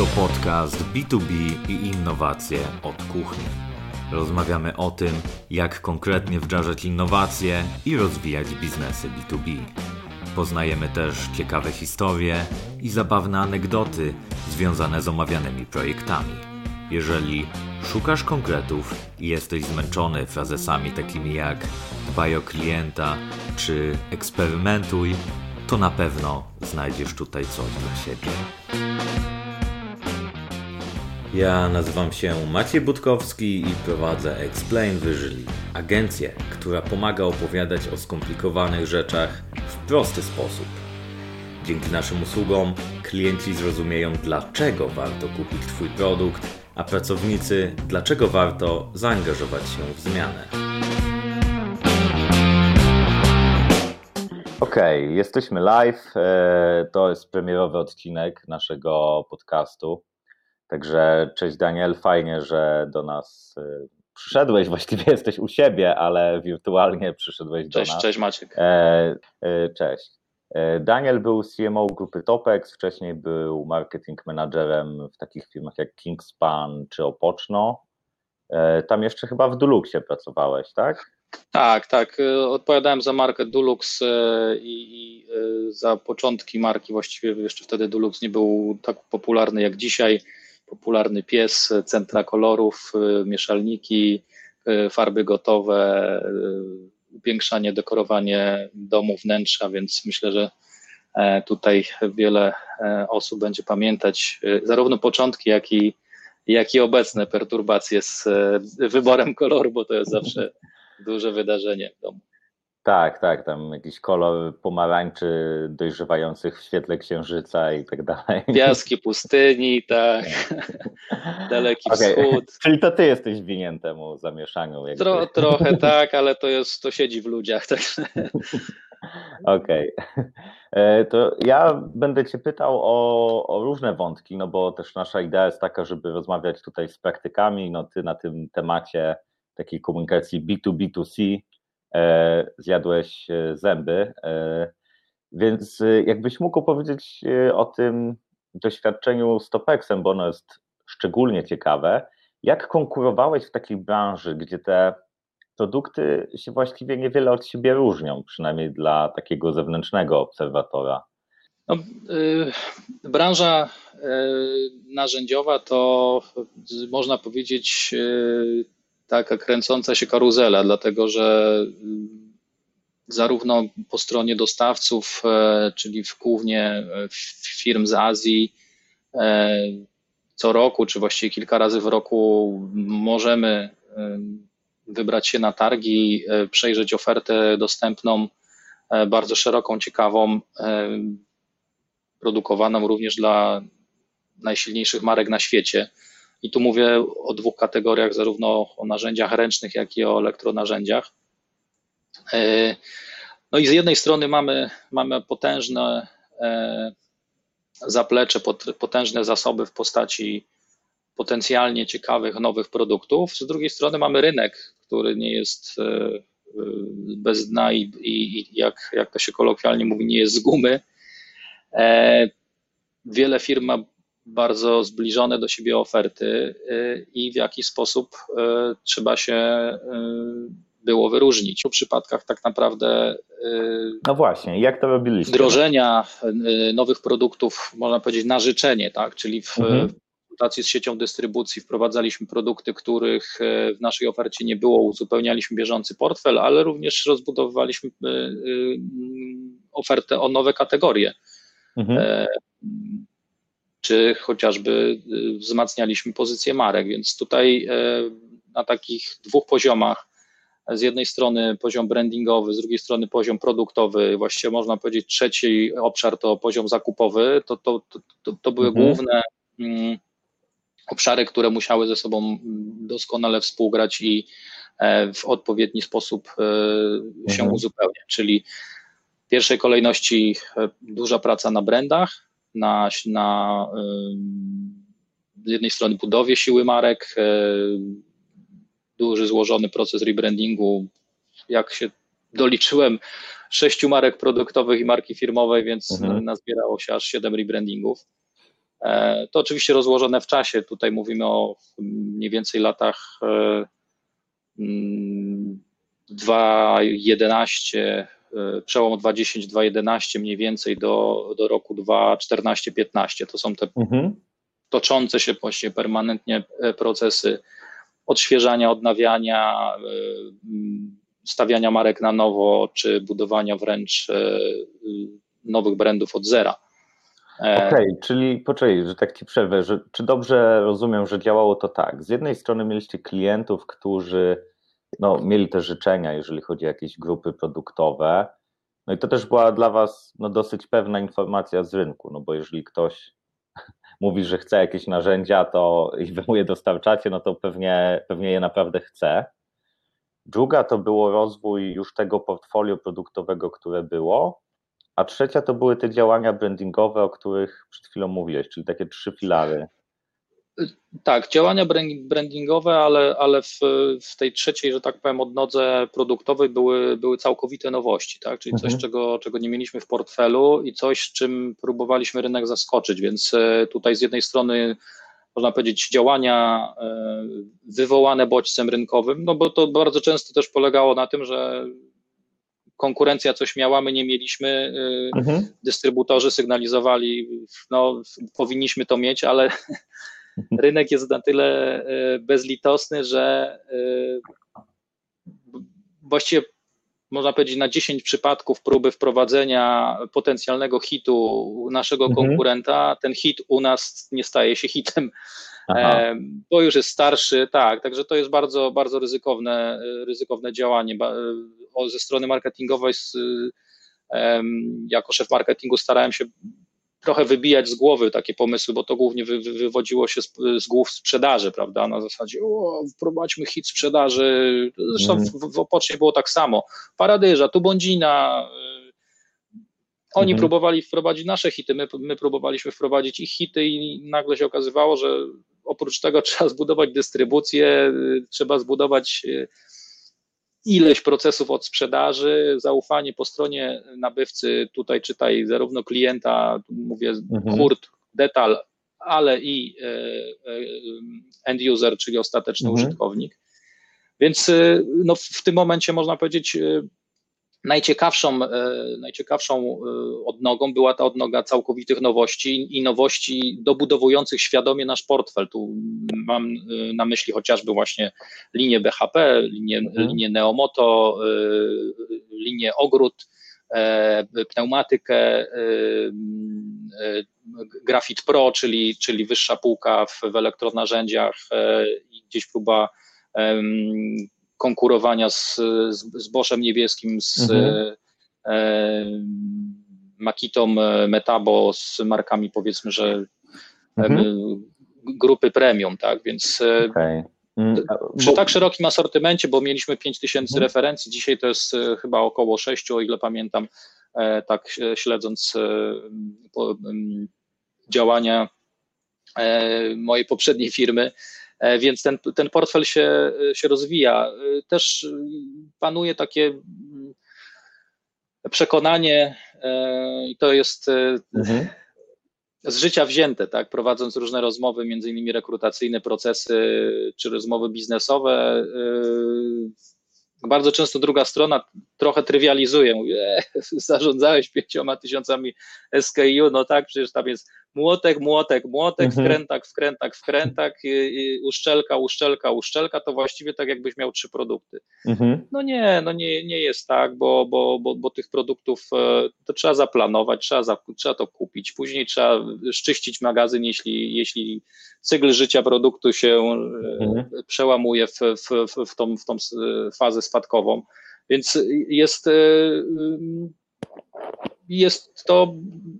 To podcast B2B i innowacje od kuchni. Rozmawiamy o tym, jak konkretnie wdrażać innowacje i rozwijać biznesy B2B. Poznajemy też ciekawe historie i zabawne anegdoty związane z omawianymi projektami. Jeżeli szukasz konkretów i jesteś zmęczony frazesami takimi jak dbaj o klienta czy eksperymentuj, to na pewno znajdziesz tutaj coś dla siebie. Ja nazywam się Maciej Budkowski i prowadzę Explain Visually, agencję, która pomaga opowiadać o skomplikowanych rzeczach w prosty sposób. Dzięki naszym usługom klienci zrozumieją, dlaczego warto kupić Twój produkt, a pracownicy, dlaczego warto zaangażować się w zmianę. Okej, okay, jesteśmy live. E, to jest premierowy odcinek naszego podcastu. Także cześć Daniel, fajnie, że do nas y, przyszedłeś, właściwie jesteś u siebie, ale wirtualnie przyszedłeś do nas. Cześć Maciek. E, e, cześć. E, Daniel był CMO grupy Topex, wcześniej był marketing managerem w takich firmach jak Kingspan czy Opoczno. E, tam jeszcze chyba w Duluxie pracowałeś, tak? Tak, tak. E, odpowiadałem za markę Dulux i za początki marki. Właściwie jeszcze wtedy Dulux nie był tak popularny jak dzisiaj popularny pies, centra kolorów, y, mieszalniki, y, farby gotowe, y, upiększanie, dekorowanie domu, wnętrza, więc myślę, że e, tutaj wiele e, osób będzie pamiętać zarówno początki, jak i, jak i obecne perturbacje z wyborem koloru, bo to jest zawsze duże wydarzenie w domu. Tak, tak, tam jakiś kolor pomarańczy dojrzewających w świetle księżyca i tak dalej. Piaski pustyni, tak. Daleki okay. wschód. Czyli to ty jesteś winien temu zamieszaniu. Tro, trochę tak, ale to jest, to siedzi w ludziach. Tak. Okej. Okay. E, to ja będę cię pytał o, o różne wątki, no bo też nasza idea jest taka, żeby rozmawiać tutaj z praktykami, no ty na tym temacie takiej komunikacji B2B2C E, zjadłeś e, zęby. E, więc jakbyś mógł powiedzieć o tym doświadczeniu z Topexem, bo ono jest szczególnie ciekawe. Jak konkurowałeś w takiej branży, gdzie te produkty się właściwie niewiele od siebie różnią, przynajmniej dla takiego zewnętrznego obserwatora? No, y, branża y, narzędziowa to można powiedzieć y, taka kręcąca się karuzela, dlatego że mm, zarówno po stronie dostawców, e, czyli głównie e, firm z Azji, e, co roku, czy właściwie kilka razy w roku możemy wybrać się na targi, przejrzeć ofertę dostępną, bardzo szeroką, ciekawą, produkowaną również dla najsilniejszych marek na świecie. I tu mówię o dwóch kategoriach, zarówno o narzędziach ręcznych, jak i o elektronarzędziach. E, no i z jednej strony mamy, mamy potężne e, zaplecze, potężne zasoby w postaci potencjalnie ciekawych nowych produktów. Z drugiej strony mamy rynek, który nie jest e, bez dna i, i jak, jak to się kolokwialnie mówi, nie jest z gumy. Wiele firm ma bardzo zbliżone do siebie oferty y, i w jaki sposób y, trzeba się y, było wyróżnić. W przypadkach tak naprawdę. No właśnie, jak to robiliście? Wdrożenia nowych produktów, można powiedzieć, na życzenie, tak? Czyli w mhm. konsultacji z siecią dystrybucji wprowadzaliśmy produkty, których w naszej ofercie nie było, uzupełnialiśmy bieżący portfel, ale również rozbudowywaliśmy ofertę o nowe kategorie. Mhm. E, czy chociażby y, wzmacnialiśmy pozycję marek. Więc tutaj e, na takich dwóch poziomach, z jednej strony poziom brandingowy, z drugiej strony poziom produktowy, właściwie można powiedzieć trzeci obszar to poziom zakupowy, to, to, to, to były mhm. główne mm, obszary, które musiały ze sobą doskonale współgrać i e, w odpowiedni sposób e, się mhm. uzupełniać. Czyli w pierwszej kolejności duża praca na brandach, na, na z jednej strony budowie siły marek, e, duży złożony proces rebrandingu. Jak się doliczyłem, sześciu marek produktowych i marki firmowej, więc mhm. nazbierało się aż siedem rebrandingów. To oczywiście rozłożone w czasie. Tutaj mówimy o mniej więcej latach 2011, przełom 2010-2011 mniej więcej do, do roku 2014-15. To są te mhm. toczące się właśnie permanentnie procesy odświeżania, odnawiania, stawiania marek na nowo, czy budowania wręcz nowych brandów od zera. E, Okej, okay, czyli poczekaj, że tak ci przerwę, że, czy dobrze rozumiem, że działało to tak? Z jednej strony mieliście klientów, którzy no, mieli te życzenia, jeżeli chodzi o jakieś grupy produktowe, no i to też była dla was no, dosyć pewna informacja z rynku, no bo jeżeli ktoś mówi, że chce jakieś narzędzia, to i wy mu je dostarczacie, no to pewnie, pewnie je naprawdę chce. Druga to było rozwój już tego portfolio produktowego, które było, a trzecia to były te działania brandingowe, o których przed chwilą mówiłeś, czyli takie trzy filary. Tak, działania brandingowe, ale, ale w, w tej trzeciej, że tak powiem, odnodze produktowej były, były całkowite nowości, tak? czyli mhm. coś, czego, czego nie mieliśmy w portfelu i coś, z czym próbowaliśmy rynek zaskoczyć, więc e, tutaj z jednej strony można powiedzieć, działania e, wywołane bodźcem rynkowym, no bo to bardzo często też polegało na tym, że konkurencja coś miała, my nie mieliśmy, y, mhm. dystrybutorzy sygnalizowali, no powinniśmy to mieć, ale rynek jest na tyle y, bezlitosny, że y, właściwie można powiedzieć na 10 przypadków próby wprowadzenia potencjalnego hitu naszego mhm. konkurenta, ten hit u nas nie staje się hitem, Aha. bo już jest starszy, tak, także to jest bardzo, bardzo ryzykowne, ryzykowne działanie ze strony marketingowej jako szef marketingu starałem się trochę wybijać z głowy takie pomysły, bo to głównie wy, wy, wywodziło się z, z, głów sprzedaży, prawda? Na zasadzie, o, wprowadźmy hit sprzedaży. Zresztą mm. w, w Opocznie było tak samo. Paradyża, tu Bądzina. Y, oni mm. próbowali wprowadzić nasze hity, my, my próbowaliśmy wprowadzić ich hity i nagle się okazywało, że oprócz tego trzeba zbudować dystrybucję, y, trzeba zbudować y, ileś procesów od sprzedaży, zaufanie po stronie nabywcy, tutaj czytaj zarówno klienta, mówię mhm. hurt, detal, ale i e, e, end user, czyli ostateczny mhm. użytkownik. Więc e, no, w tym momencie można powiedzieć, Najciekawszą, e, najciekawszą e, odnogą była ta odnoga całkowitych nowości i nowości dobudowujących świadomie nasz portfel. Tu mam e, na myśli chociażby właśnie linię BHP, linię, mhm. linię Neomoto, linię Ogród, pneumatykę, Grafit Pro, czyli, czyli wyższa półka w, w elektronarzędziach i gdzieś próba konkurowania z, z, z Boszem Niebieskim, z mhm. e, Makitą, e, Metabo, z markami powiedzmy, że e, mhm. grupy premium, tak, więc e, okay. Mm, przy tak szerokim asortymencie, bo mieliśmy 5000 mhm. referencji, dzisiaj to jest chyba około 6, o ile pamiętam, tak śledząc działania mojej poprzedniej firmy, E, więc ten, ten portfel się, się rozwija. E, też panuje takie mm, przekonanie, e, i to jest mhm. z życia wzięte, tak, prowadząc różne rozmowy, między innymi rekrutacyjne procesy, czy rozmowy biznesowe, bardzo często druga strona trochę trywializuje, mówi, e, zarządzałeś pięcioma tysiącami SKU, no tak, przecież tam jest młotek, młotek, młotek, mhm. wkrętak, wkrętak, wkrętak, uszczelka, uszczelka, uszczelka, to właściwie tak jakbyś miał trzy produkty. Mhm. No nie, no nie, nie jest tak, bo, bo, bo, bo tych produktów e, to trzeba zaplanować, trzeba, za, trzeba to kupić, później trzeba szczyścić magazyn, jeśli, jeśli cykl życia produktu się e, mhm. przełamuje w, w, w, tą, w tą fazę spadkową, więc jest jest to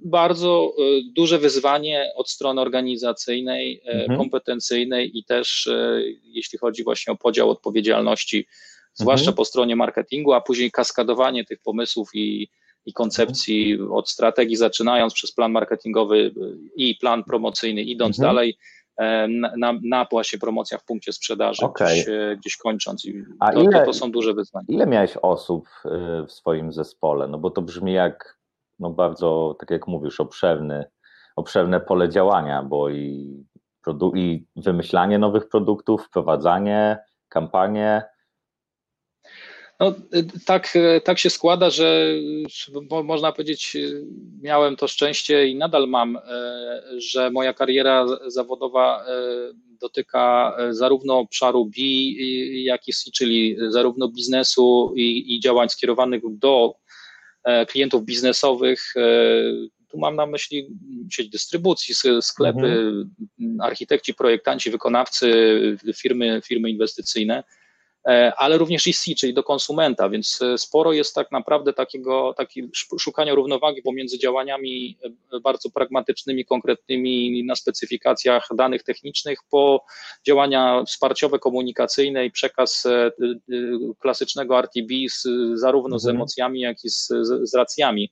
bardzo duże wyzwanie od strony organizacyjnej, mhm. kompetencyjnej i też jeśli chodzi właśnie o podział odpowiedzialności, zwłaszcza mhm. po stronie marketingu, a później kaskadowanie tych pomysłów i, i koncepcji mhm. od strategii, zaczynając przez plan marketingowy i plan promocyjny, idąc mhm. dalej na, na właśnie promocjach w punkcie sprzedaży, okay. gdzieś, gdzieś kończąc. I A to, ile, to, to są duże wyzwania. Ile miałeś osób w swoim zespole? No bo to brzmi jak no bardzo, tak jak mówisz, obszerny, obszerne pole działania, bo i, i wymyślanie nowych produktów, wprowadzanie, kampanie, no, tak, tak się składa, że można powiedzieć, miałem to szczęście i nadal mam, e, że moja kariera zawodowa e, dotyka zarówno obszaru B, jak i C, czyli zarówno biznesu i, i działań skierowanych do e, klientów biznesowych. Tu mam na myśli sieć dystrybucji, sklepy, mhm. architekci, projektanci, wykonawcy, firmy, firmy inwestycyjne. E, ale również EC, czyli do konsumenta, więc e, sporo jest tak naprawdę takiego taki szukania równowagi pomiędzy działaniami e, bardzo pragmatycznymi, konkretnymi na specyfikacjach danych technicznych, po działania wsparciowe, komunikacyjne i przekaz klasycznego RTB z, zarówno z mhm. emocjami, jak i z, z racjami.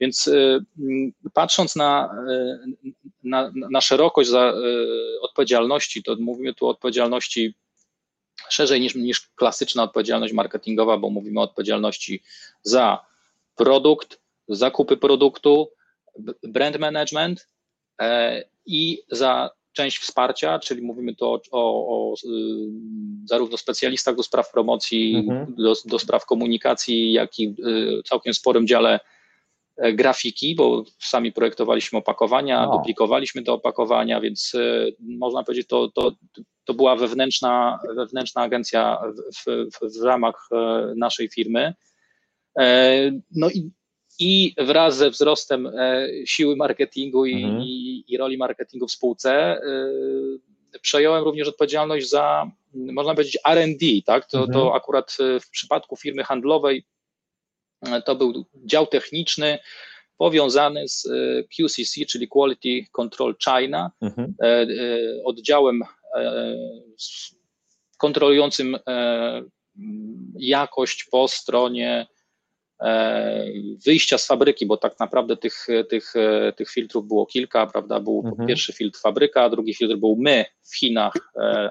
Więc patrząc na, na, na szerokość odpowiedzialności, to mówimy tu o odpowiedzialności szerzej niż, niż klasyczna odpowiedzialność marketingowa, bo mówimy o odpowiedzialności za produkt, zakupy produktu, brand management e, i za część wsparcia, czyli mówimy tu o, o, zarówno specjalistach do spraw promocji, mhm. do, do spraw komunikacji, jak i y, całkiem sporym dziale grafiki, bo sami projektowaliśmy opakowania, no. duplikowaliśmy te opakowania, więc e, można powiedzieć, to, to, to była wewnętrzna, wewnętrzna agencja w, w, w ramach e, naszej firmy. No i, i wraz ze wzrostem siły marketingu i, mhm. i, i roli marketingu w spółce przejąłem również odpowiedzialność za, można powiedzieć, RD, tak? To, mhm. to akurat w przypadku firmy handlowej to był dział techniczny powiązany z e, QCC, czyli Quality Control China, mhm. E, e, oddziałem kontrolującym jakość po stronie wyjścia z fabryki, bo tak naprawdę tych, tych, tych filtrów było kilka, prawda? Był mhm. pierwszy filtr fabryka, drugi filtr był my w Chinach,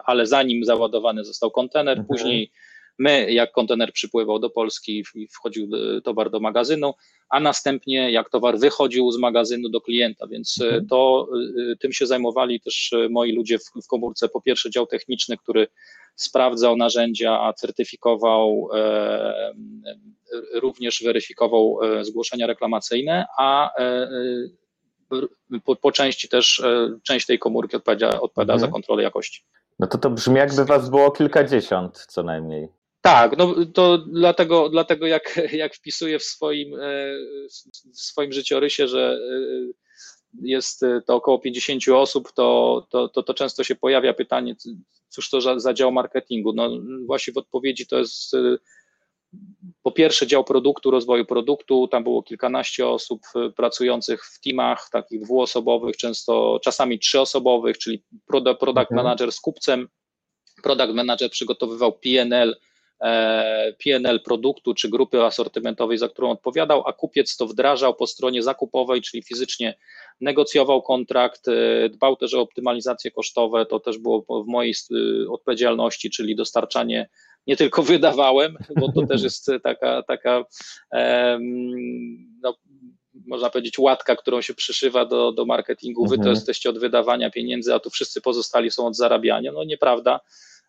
ale zanim załadowany został kontener, mhm. później My, jak kontener przypływał do Polski i wchodził towar do magazynu, a następnie jak towar wychodził z magazynu do klienta, więc e, mhm. to e, tym się zajmowali też e, moi ludzie w, w komórce. Po pierwsze dział techniczny, który sprawdzał narzędzia, a certyfikował, e, również weryfikował zgłoszenia reklamacyjne, a po, po części też część tej komórki odpowiada, odpowiada mhm. za kontrolę jakości. No to to brzmi jakby was było kilkadziesiąt co najmniej. Tak, no to dlatego, dlatego jak, jak wpisuję w swoim, e, w swoim życiorysie, że e, jest to około 50 osób, to, to, to, to często się pojawia pytanie, cóż to za, za dział marketingu. No właśnie w odpowiedzi to jest e, po pierwsze dział produktu, rozwoju produktu, tam było kilkanaście osób pracujących w teamach takich dwuosobowych, często czasami trzyosobowych, czyli product mhm. manager z kupcem, product manager przygotowywał PNL, E, PNL produktu czy grupy asortymentowej, za którą odpowiadał, a kupiec to wdrażał po stronie zakupowej, czyli fizycznie negocjował kontrakt, e, dbał też o optymalizacje kosztowe, to też było w mojej e, odpowiedzialności, czyli dostarczanie nie tylko wydawałem, bo to też jest taka, taka no, można powiedzieć, łatka, którą się przyszywa do, do marketingu. Wy to mhm. jesteście od wydawania pieniędzy, a tu wszyscy pozostali są od zarabiania. No nieprawda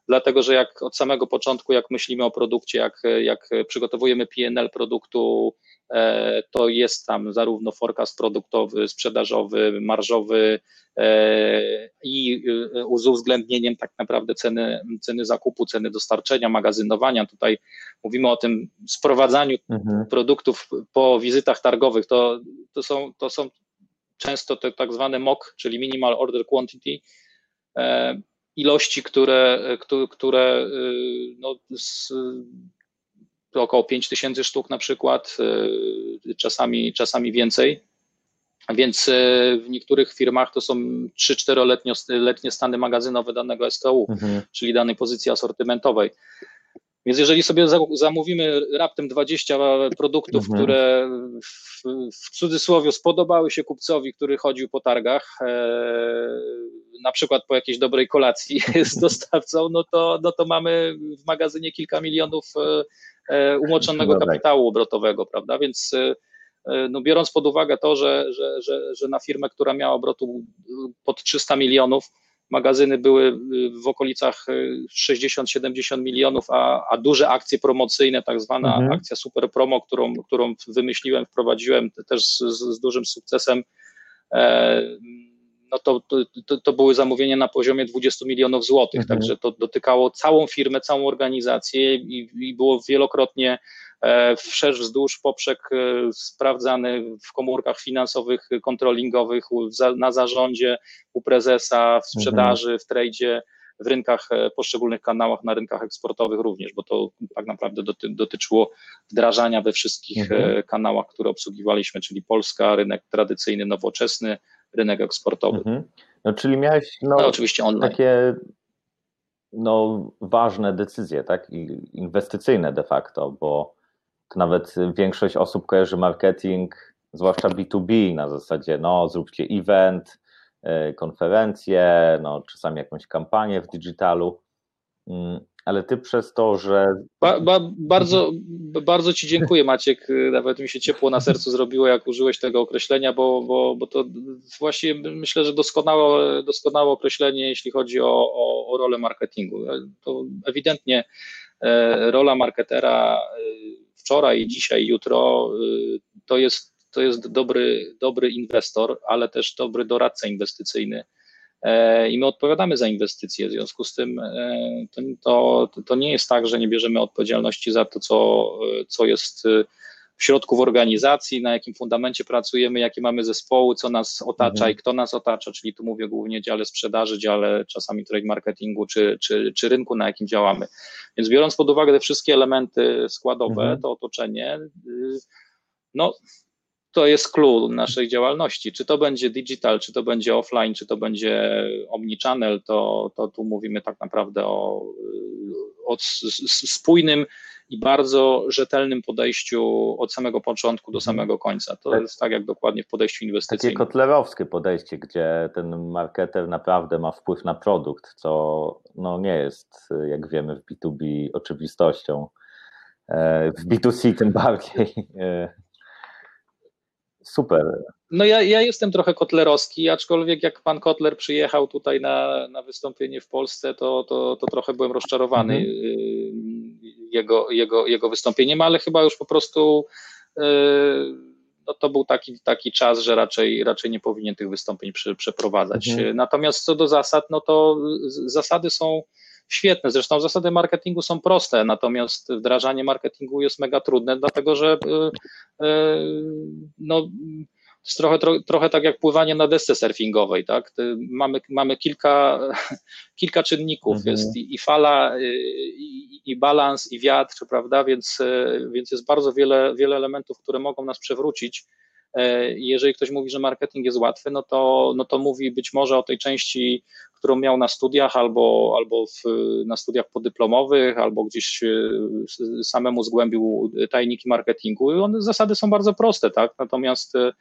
dlatego że jak od samego początku, jak myślimy o produkcie, jak, jak przygotowujemy PNL produktu, e, to jest tam zarówno forecast produktowy, sprzedażowy, marżowy e, i e, z uwzględnieniem tak naprawdę ceny, ceny zakupu, ceny dostarczenia, magazynowania. Tutaj mówimy o tym sprowadzaniu mhm. produktów po wizytach targowych. To, to, są, to są często te tak zwane MOQ, czyli Minimal Order Quantity ilości, które, które y, no, z, około 5 tysięcy sztuk na przykład, y, czasami, czasami więcej. Więc y, w niektórych firmach to są 3-4-letnie stany magazynowe danego SKU, mhm. czyli danej pozycji asortymentowej. Więc jeżeli sobie zamówimy raptem 20 produktów, mhm. które w, w cudzysłowie spodobały się kupcowi, który chodził po targach, e, na przykład po jakiejś dobrej kolacji z dostawcą, no to, no to mamy w magazynie kilka milionów e, e umoczonego kapitału obrotowego, prawda? Więc e, no biorąc pod uwagę to, że, że, że, że na firmę, która miała obrotu pod 300 milionów, magazyny były w okolicach 60-70 milionów, a, a duże akcje promocyjne, tak zwana mhm. akcja Super Promo, którą, którą wymyśliłem, wprowadziłem też z, z dużym sukcesem, no to, to, to, były zamówienia na poziomie 20 milionów złotych, mhm. także to dotykało całą firmę, całą organizację i, i było wielokrotnie e, wszerz, wzdłuż, poprzek e, sprawdzany w komórkach finansowych, kontrolingowych, na zarządzie, u prezesa, w sprzedaży, mhm. w tradzie, w rynkach, e, poszczególnych kanałach, na rynkach eksportowych również, bo to tak naprawdę doty, dotyczyło wdrażania we wszystkich mhm. kanałach, które obsługiwaliśmy, czyli Polska, rynek tradycyjny, nowoczesny, rynek eksportowy. Mhm. No, czyli miałeś no, no, oczywiście online. takie no, ważne decyzje, tak? inwestycyjne de facto, bo nawet większość osób kojarzy marketing, zwłaszcza B2B, na zasadzie no, zróbcie event, y, konferencję, no, czasami jakąś kampanię w digitalu. Ale ty przez to, że. Ba, ba, bardzo, bardzo Ci dziękuję, Maciek. Nawet mi się ciepło na sercu zrobiło, jak użyłeś tego określenia, bo, bo, bo to właśnie myślę, że doskonałe, doskonałe określenie, jeśli chodzi o, o, o rolę marketingu. To ewidentnie e, rola marketera e, wczoraj, dzisiaj, jutro e, to jest, to jest dobry, dobry inwestor, ale też dobry doradca inwestycyjny i my odpowiadamy za inwestycje. W związku z tym e, to, to, to nie jest tak, że nie bierzemy odpowiedzialności za to, co, co jest e, w środku w organizacji, na jakim fundamencie pracujemy, jakie mamy zespoły, co nas otacza mhm. i kto nas otacza, czyli tu mówię głównie dziale sprzedaży, dziale czasami trade marketingu czy, czy, czy rynku, na jakim działamy. Więc biorąc pod uwagę te wszystkie elementy składowe, mhm. to otoczenie, y, no to jest clue naszej działalności. Czy to będzie digital, czy to będzie offline, czy to będzie omnichannel, to, to tu mówimy tak naprawdę o, o spójnym i bardzo rzetelnym podejściu od samego początku do mhm. samego końca. To tak. jest tak jak dokładnie w podejściu inwestycyjnym. Takie kotlerowskie podejście, gdzie ten marketer naprawdę ma wpływ na produkt, co no nie jest, jak wiemy, w B2B oczywistością. E, w B2C tym bardziej. Super. No ja, ja jestem trochę kotlerowski, aczkolwiek jak pan Kotler przyjechał tutaj na, na wystąpienie w Polsce, to, to, to trochę byłem rozczarowany mhm. Y, jego, jego, jego wystąpieniem, ale chyba już po prostu y, no to był taki, taki czas, że raczej, raczej nie powinien tych wystąpień przy, przeprowadzać. Mhm. Natomiast co do zasad, no to zasady są świetne. Zresztą zasady marketingu są proste, natomiast wdrażanie marketingu jest mega trudne, dlatego że y, y, no, jest trochę, tro, trochę tak jak pływanie na desce surfingowej, tak? Mamy, mamy kilka, kilka czynników, mhm. jest i, i fala, y, i, i, balans, i wiatr, prawda? Więc, więc jest bardzo wiele, wiele elementów, które mogą nas przewrócić. Jeżeli ktoś mówi, że marketing jest łatwy, no to, no to mówi być może o tej części którą miał na studiach albo, albo w, na studiach podyplomowych, albo gdzieś e, samemu zgłębił tajniki marketingu. I one, zasady są bardzo proste, tak? Natomiast e,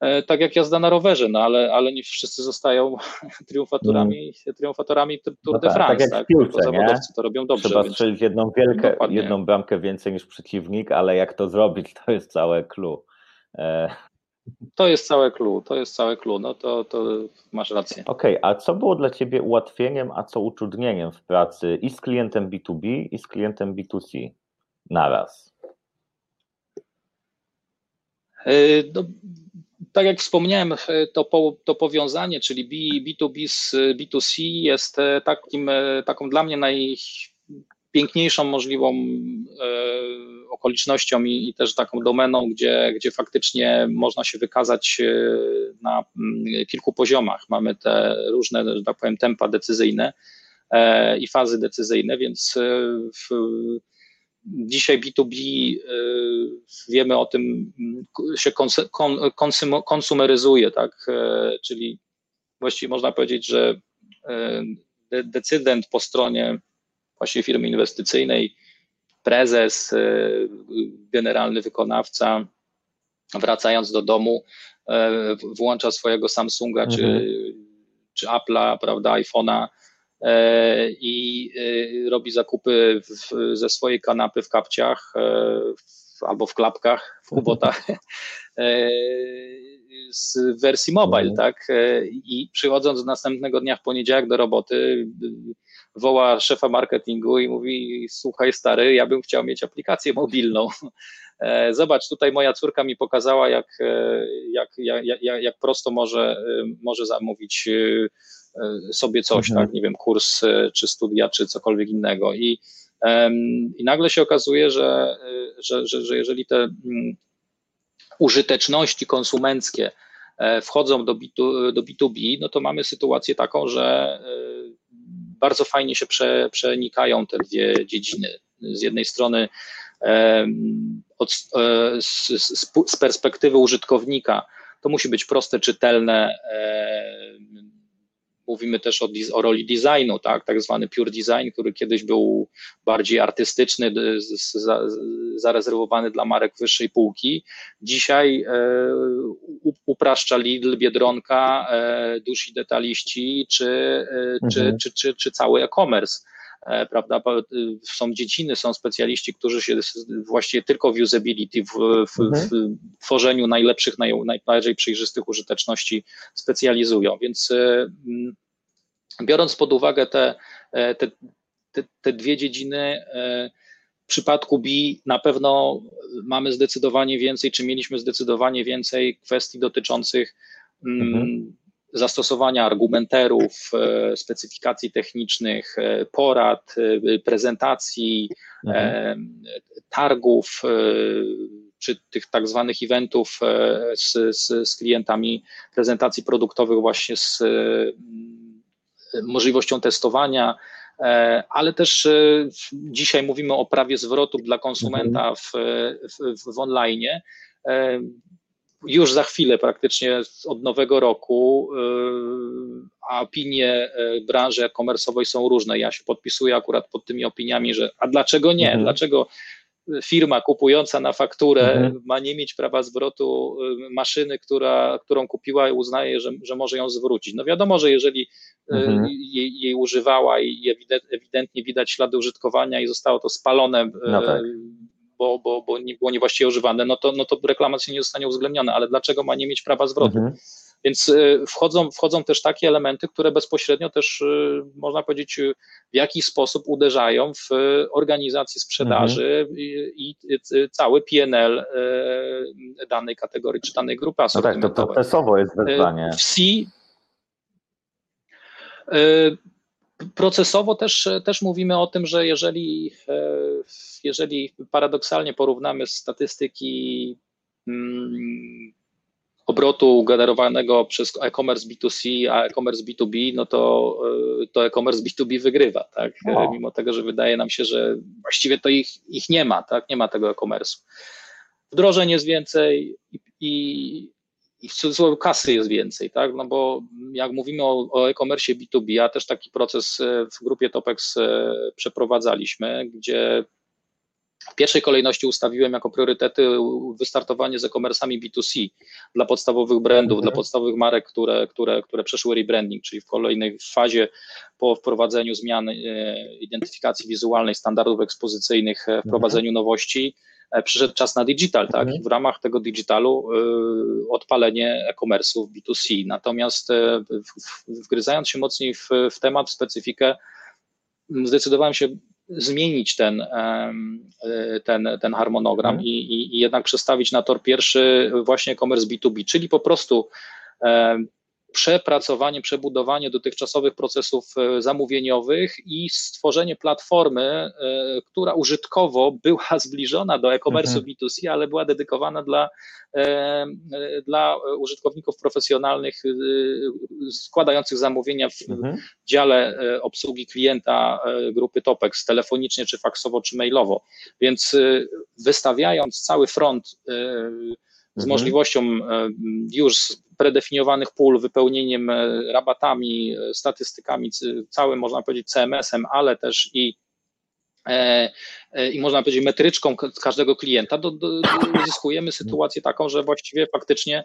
e, tak jak jazda na rowerze, no ale, ale nie wszyscy zostają triumfatorami, mm. triumfatorami Tour no de tak, France, tak, tak piłce, zawodowcy to robią dobrze. Trzeba strzelić jedną wielkę, jedną bramkę więcej niż przeciwnik, ale jak to zrobić, to jest całe clue. To jest całe clue, to jest całe clue, no to, to masz rację. Okej, okay, a co było dla Ciebie ułatwieniem, a co utrudnieniem w pracy i z klientem B2B i z klientem B2C naraz? E, no, tak jak wspomniałem, e, to, po, to powiązanie, czyli B, B2B z B2C jest e, takim, taką dla mnie naj, piękniejszą możliwą e, okolicznością i, i, też taką domeną, gdzie, gdzie faktycznie można się wykazać e, na mm, kilku poziomach. Mamy te różne, że tak powiem, tempa decyzyjne e, i fazy decyzyjne, więc w, dzisiaj B2B wiemy o tym, się konsumeryzuje, tak? Czyli właściwie można powiedzieć, że decydent po stronie właśnie firmy inwestycyjnej, prezes, e, generalny wykonawca, wracając do domu, e, włącza swojego Samsunga mhm. czy, czy Apple'a, prawda, iPhone'a e, i robi zakupy w, ze swojej kanapy w kapciach albo w klapkach, w kubotach z wersji mobile, mhm. tak? I przychodząc następnego dnia w poniedziałek do roboty, woła szefa marketingu i mówi: Słuchaj, stary, ja bym chciał mieć aplikację mobilną. E, zobacz, tutaj moja córka mi pokazała, jak, e, jak, jak, jak, prosto może, e, może zamówić sobie coś, mhm. tak, nie wiem, kurs, czy studia, czy cokolwiek innego. I, i nagle się okazuje, że, że, że, że jeżeli te mm, użyteczności konsumenckie wchodzą do, B2, do B2B, no to mamy sytuację taką, że bardzo fajnie się prze, przenikają te dwie dziedziny. Z jednej strony od, e, z, z, perspektywy użytkownika to musi być proste, czytelne. Mówimy też o, o, roli designu, tak, tak zwany pure design, który kiedyś był bardziej artystyczny, zarezerwowany dla marek wyższej półki. Dzisiaj e, upraszcza Lidl, Biedronka, e, dusi detaliści czy, mhm. czy, czy, czy, czy cały e-commerce E, prawda? Są dziedziny, są specjaliści, którzy się właściwie tylko w usability, w, w, mhm. w tworzeniu najlepszych, naj, najbardziej przejrzystych użyteczności specjalizują. Więc e, biorąc pod uwagę te, e, te, te, te dwie dziedziny, w przypadku B na pewno mamy zdecydowanie więcej, czy mieliśmy zdecydowanie więcej kwestii dotyczących mhm zastosowania argumenterów, e, specyfikacji technicznych, e, porad, e, prezentacji, mhm. targów, czy tych tak zwanych eventów z, z, z klientami, prezentacji produktowych właśnie z możliwością testowania, ale też dzisiaj mówimy o prawie zwrotu dla konsumenta mhm. w, w, w online już za chwilę, praktycznie od nowego roku, y, a opinie y, branży e-commerce'owej są różne. Ja się podpisuję akurat pod tymi opiniami, że a dlaczego nie? Mhm. Dlaczego firma kupująca na fakturę mhm. ma nie mieć prawa zwrotu y, maszyny, która, którą kupiła i uznaje, że, że może ją zwrócić? No wiadomo, że jeżeli mhm. jej, jej, używała i ewidentnie widać ślady użytkowania i zostało to spalone no tak bo, bo, bo nie było niewłaściwie używane, no to, no to reklamacja nie zostanie uwzględniona, ale dlaczego ma nie mieć prawa zwrotu? Mhm. Więc y, wchodzą, wchodzą też takie elementy, które bezpośrednio też, y, można powiedzieć, y, w jakiś sposób uderzają w organizację sprzedaży mhm. i, i, cały PNL danej kategorii czy danej grupy asortymentowej. No tak, to procesowo jest wyzwanie. W C Procesowo też, też mówimy o tym, że jeżeli, e, jeżeli paradoksalnie porównamy statystyki mm, obrotu generowanego przez e-commerce B2C, a e-commerce B2B, no to, e, to e-commerce B2B wygrywa, tak? No. Mimo tego, że wydaje nam się, że właściwie to ich, ich nie ma, tak? Nie ma tego e-commerce'u. Wdrożeń jest więcej i, i i w cudzysłowie kasy jest więcej, tak? No bo jak mówimy o, o e-commerce B2B, a też taki proces e, w grupie Topex e, przeprowadzaliśmy, gdzie w pierwszej kolejności ustawiłem jako priorytety wystartowanie z e-commerce'ami B2C dla podstawowych brandów, dla mhm. podstawowych marek, które, które, które przeszły rebranding, czyli w kolejnej fazie po wprowadzeniu zmian e, identyfikacji wizualnej, standardów ekspozycyjnych, wprowadzeniu mhm. nowości, E, przyszedł czas na digital, tak? Mhm. I w ramach tego digitalu y, odpalenie e-commerce'u B2C. Natomiast e, wgryzając się mocniej w, w temat, w specyfikę, zdecydowałem się zmienić ten, e, ten, ten harmonogram mhm. i, i jednak przestawić na tor pierwszy właśnie e-commerce B2B, czyli po prostu przepracowanie, przebudowanie dotychczasowych procesów e, zamówieniowych i stworzenie platformy, e, która użytkowo była zbliżona do e-commerce mhm. B2C, ale była dedykowana dla, e, dla użytkowników profesjonalnych składających zamówienia w mhm. dziale obsługi klienta grupy Topex, telefonicznie, czy faksowo, czy mailowo. Więc wystawiając cały front z mhm. możliwością już predefiniowanych pól, wypełnieniem e, rabatami, e, statystykami, całym można powiedzieć CMS-em, ale też i e, i można powiedzieć metryczką każdego klienta, do, do, uzyskujemy sytuację taką, że właściwie faktycznie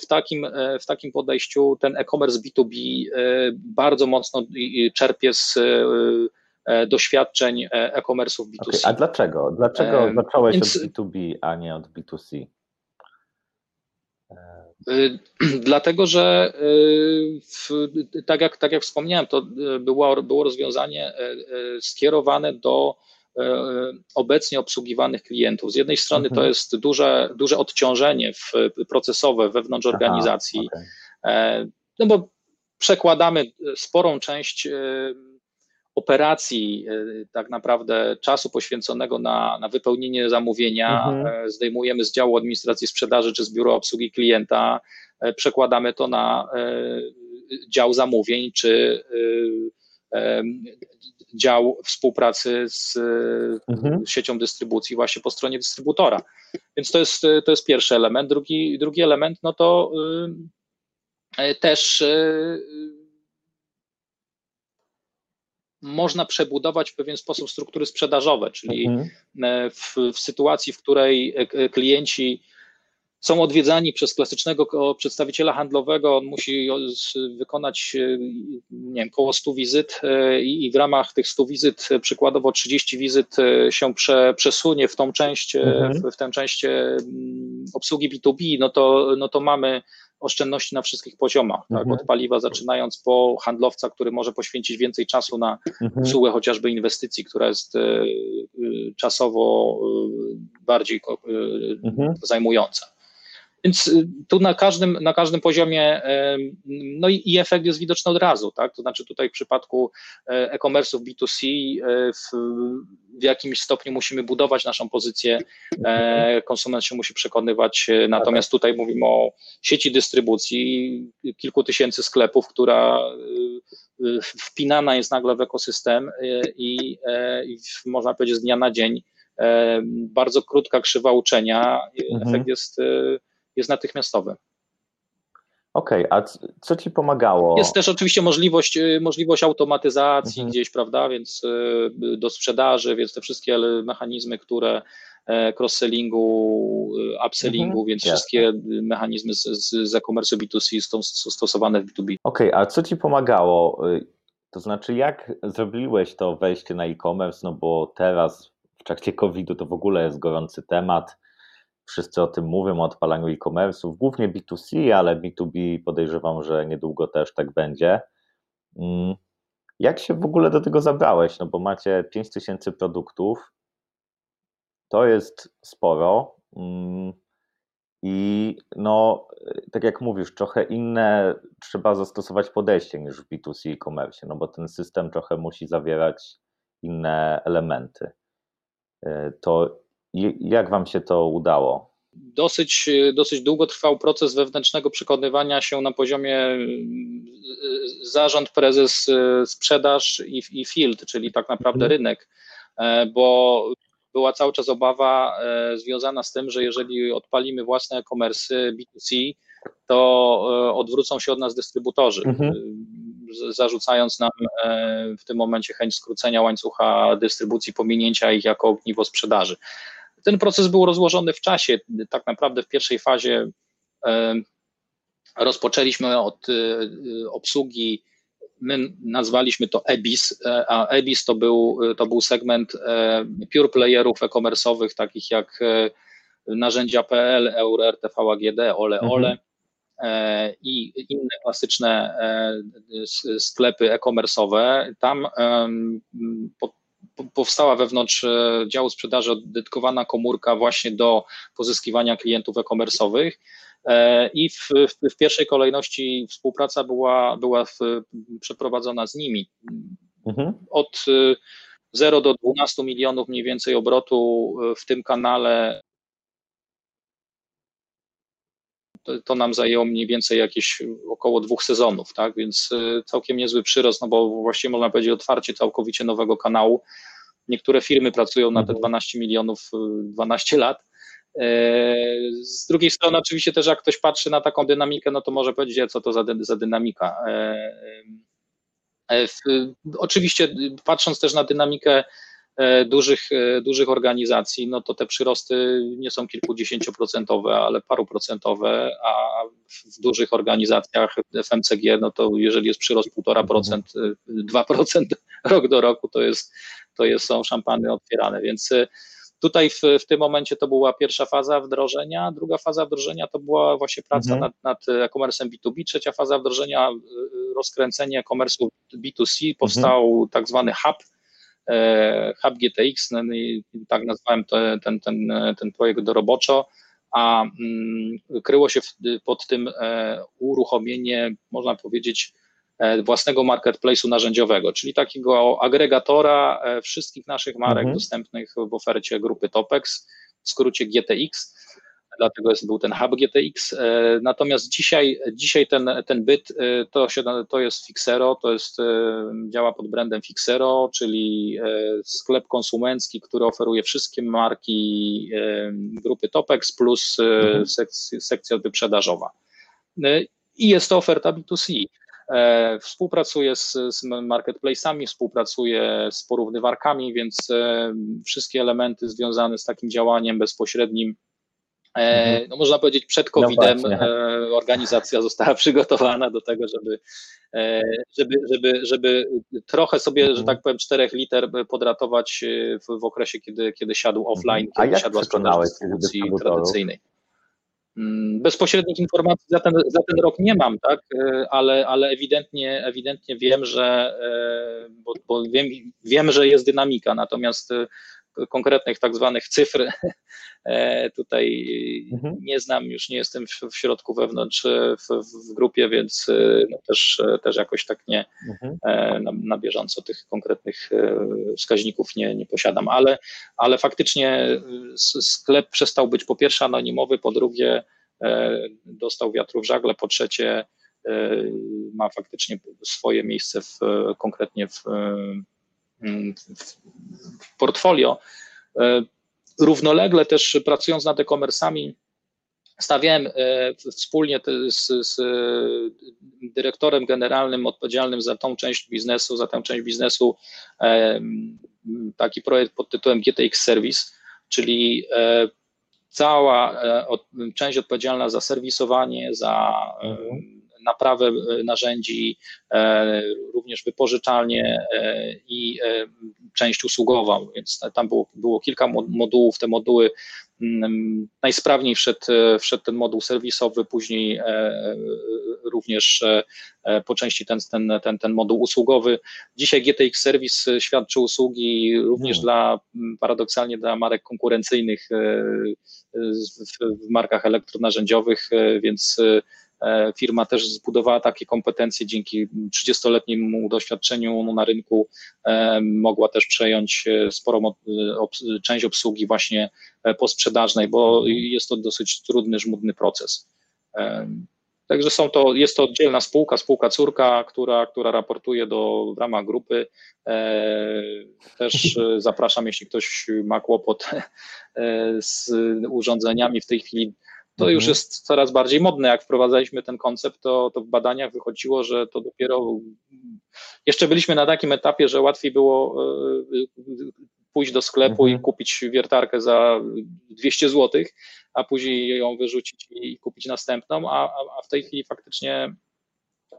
w takim, w takim podejściu ten e-commerce B2B bardzo mocno czerpie z doświadczeń e-commerce'ów B2C. Okay, a dlaczego? Dlaczego zacząłeś Więc... od B2B, a nie od B2C? Y, dlatego, że y, w, tak, jak, tak jak wspomniałem, to y, było, było rozwiązanie skierowane do obecnie obsługiwanych klientów. Z jednej strony to mhm. jest duże, duże odciążenie w, procesowe wewnątrz Aha, organizacji, okay. no bo przekładamy sporą część operacji, e, tak naprawdę czasu poświęconego na, na wypełnienie zamówienia, mhm. E, zdejmujemy z działu administracji sprzedaży czy z biura obsługi klienta, e, przekładamy to na dział zamówień czy dział współpracy z mhm. siecią dystrybucji właśnie po stronie dystrybutora. Więc to jest, to jest pierwszy element. Drugi, drugi element, no to też można przebudować w pewien sposób struktury sprzedażowe, czyli mhm. E, w, w sytuacji, w której e, klienci są odwiedzani przez klasycznego przedstawiciela handlowego, on musi wykonać e, nie wiem, około 100 wizyt i w ramach tych 100 wizyt przykładowo 30 wizyt się prze, przesunie w tą część, mhm. w, w tę część obsługi B2B, no to, no to mamy oszczędności na wszystkich poziomach, tak? Mhm. od paliwa zaczynając po handlowca, który może poświęcić więcej czasu na mhm. obsługę chociażby inwestycji, która jest e, e, czasowo e, bardziej mhm. zajmująca. Więc tu na każdym, na każdym poziomie, no i, i, efekt jest widoczny od razu, tak? To znaczy tutaj w przypadku e-commerce'ów B2C w, w jakimś stopniu musimy budować naszą pozycję, e, konsument się musi przekonywać, e, natomiast tutaj mówimy o sieci dystrybucji, kilku tysięcy sklepów, która e, wpinana jest nagle w ekosystem i, i można powiedzieć z dnia na dzień bardzo krótka krzywa uczenia, mhm. efekt jest, jest natychmiastowy. Okej, okay, a co ci pomagało? Jest też oczywiście możliwość, y, możliwość automatyzacji mhm. gdzieś, prawda, więc y, do sprzedaży, więc te wszystkie mechanizmy, które e, cross-sellingu, y, upsellingu, mhm. więc Jasne. wszystkie mechanizmy z, z, z e-commerce B2C są stosowane w B2B. Okej, okay, a co ci pomagało? To znaczy, jak zrobiłeś to wejście na e-commerce? No bo teraz w trakcie COVID-u to w ogóle jest gorący temat Wszyscy o tym mówią, o odpalaniu e-commerce'ów, głównie B2C, ale B2B podejrzewam, że niedługo też tak będzie. Mm, jak się w ogóle do tego zabrałeś? No bo macie 5000 produktów, to jest sporo. Mm, I no, tak jak mówisz, trochę inne trzeba zastosować podejście niż w B2C e-commerce, no bo ten system trochę musi zawierać inne elementy. E, to jak Wam się to udało? Dosyć, dosyć długo trwał proces wewnętrznego przekonywania się na poziomie mm, zarząd, prezes, y, sprzedaż i, i field, czyli tak naprawdę mhm. rynek, e, bo była cały czas obawa e, związana z tym, że jeżeli odpalimy własne e-commerce B2C, to e, odwrócą się od nas dystrybutorzy, mhm. zarzucając nam w tym momencie chęć skrócenia łańcucha dystrybucji, pominięcia ich jako ogniwo sprzedaży. Ten proces był rozłożony w czasie. Tak naprawdę w pierwszej fazie e, rozpoczęliśmy od e, obsługi, my nazwaliśmy to EBIS, e, a EBIS to był, to był segment pure playerów e-commerce'owych, takich jak narzędzia PL, Euro, RTV, AGD, Ole, mhm. Ole i inne klasyczne sklepy e-commerce'owe. Tam powstała wewnątrz e, działu sprzedaży dedykowana komórka właśnie do pozyskiwania klientów e-commerce'owych e, i w, w, pierwszej kolejności współpraca była, była w, przeprowadzona z nimi. Mhm. Od 0 e, do 12 milionów mniej więcej obrotu w tym kanale to nam zajęło mniej więcej jakieś około dwóch sezonów, tak? Więc y, całkiem niezły przyrost, no bo właściwie można powiedzieć otwarcie całkowicie nowego kanału. Niektóre firmy pracują na te 12 mhm. milionów 12 y, lat. E, z drugiej strony, oczywiście, też jak ktoś patrzy na taką dynamikę, no to może powiedzieć, co to za, za dynamika. E, e, oczywiście, patrząc też na dynamikę dużych, dużych organizacji, no to te przyrosty nie są kilkudziesięcioprocentowe, ale paruprocentowe, a w dużych organizacjach FMCG, no to jeżeli jest przyrost 1,5%, 2% rok do roku, to jest, to jest, są szampany otwierane, więc Tutaj w, w tym momencie to była pierwsza faza wdrożenia, druga faza wdrożenia to była właśnie praca mhm. nad, nad e-commerce'em B2B, trzecia faza wdrożenia, e, rozkręcenie e-commerce'u B2C, powstał mhm. tak zwany hub, e, Hub GTX, no tak nazwałem ten, ten, ten projekt roboczo, a mm, kryło się pod tym uruchomienie, można powiedzieć, E, własnego marketplace'u narzędziowego, czyli takiego agregatora e, wszystkich naszych marek mhm. dostępnych w ofercie grupy Topex, w skrócie GTX. Dlatego jest, był ten hub GTX. E, natomiast dzisiaj, dzisiaj ten, ten byt to, się, to jest Fixero, to jest, działa pod brandem Fixero, czyli sklep konsumencki, który oferuje wszystkie marki grupy Topex plus mhm. sekcja, sekcja wyprzedażowa. I jest to oferta B2C. E, współpracuję z, z marketplace'ami, współpracuję z porównywarkami, więc e, wszystkie elementy związane z takim działaniem bezpośrednim e. no można powiedzieć przed COVID-em no organizacja została przygotowana do tego, żeby, żeby, żeby, żeby trochę sobie, że mhm. tak powiem, czterech liter podratować w, w okresie, kiedy, kiedy siadł offline, mhm. kiedy siadła sprzedaż dystrybucji tradycyjnej. Mm, bezpośrednich informacji za ten, za ten rok nie mam, tak, e, ale, ale ewidentnie, ewidentnie wiem, że, e, bo, bo wiem, wiem, że jest dynamika, natomiast e, konkretnych tak zwanych cyfr e, tutaj mhm. nie znam, już nie jestem w, w środku wewnątrz e, w, w, grupie, więc e, no też, też jakoś tak nie mhm. na, na, bieżąco tych konkretnych wskaźników nie, nie posiadam, ale, ale faktycznie sklep przestał być po pierwsze anonimowy, po drugie dostał wiatru w żagle, po trzecie ma faktycznie swoje miejsce w, konkretnie w w portfolio. E, równolegle też pracując nad e-commerce'ami, stawiałem e, wspólnie z, z, dyrektorem generalnym odpowiedzialnym za tą część biznesu, za tę część biznesu e, taki projekt pod tytułem GTX Service, czyli cała część odpowiedzialna za serwisowanie, za mhm naprawę e, narzędzi, e, również wypożyczalnie e, i część usługową, więc tam było, było kilka modułów, te moduły mm, najsprawniej wszedł, wszedł ten moduł serwisowy, później również po części ten, ten, ten, ten moduł usługowy. Dzisiaj GTX Service świadczy usługi również hmm. dla, paradoksalnie dla marek konkurencyjnych w, markach elektronarzędziowych, więc firma też zbudowała takie kompetencje dzięki 30-letniemu doświadczeniu na rynku, e, mogła też przejąć e, sporą część obsługi właśnie posprzedażnej, bo jest to dosyć trudny, żmudny proces. Także są to, jest to oddzielna spółka, spółka córka, która, która raportuje do w ramach grupy. Też zapraszam, jeśli ktoś ma kłopot z urządzeniami. W tej chwili to już mhm. jest coraz bardziej modne. Jak wprowadzaliśmy ten koncept, to, to w badaniach wychodziło, że to dopiero jeszcze byliśmy na takim etapie, że łatwiej było e, pójść do sklepu mhm. i kupić wiertarkę za 200 zł, a później ją wyrzucić i kupić następną, a, a w tej chwili faktycznie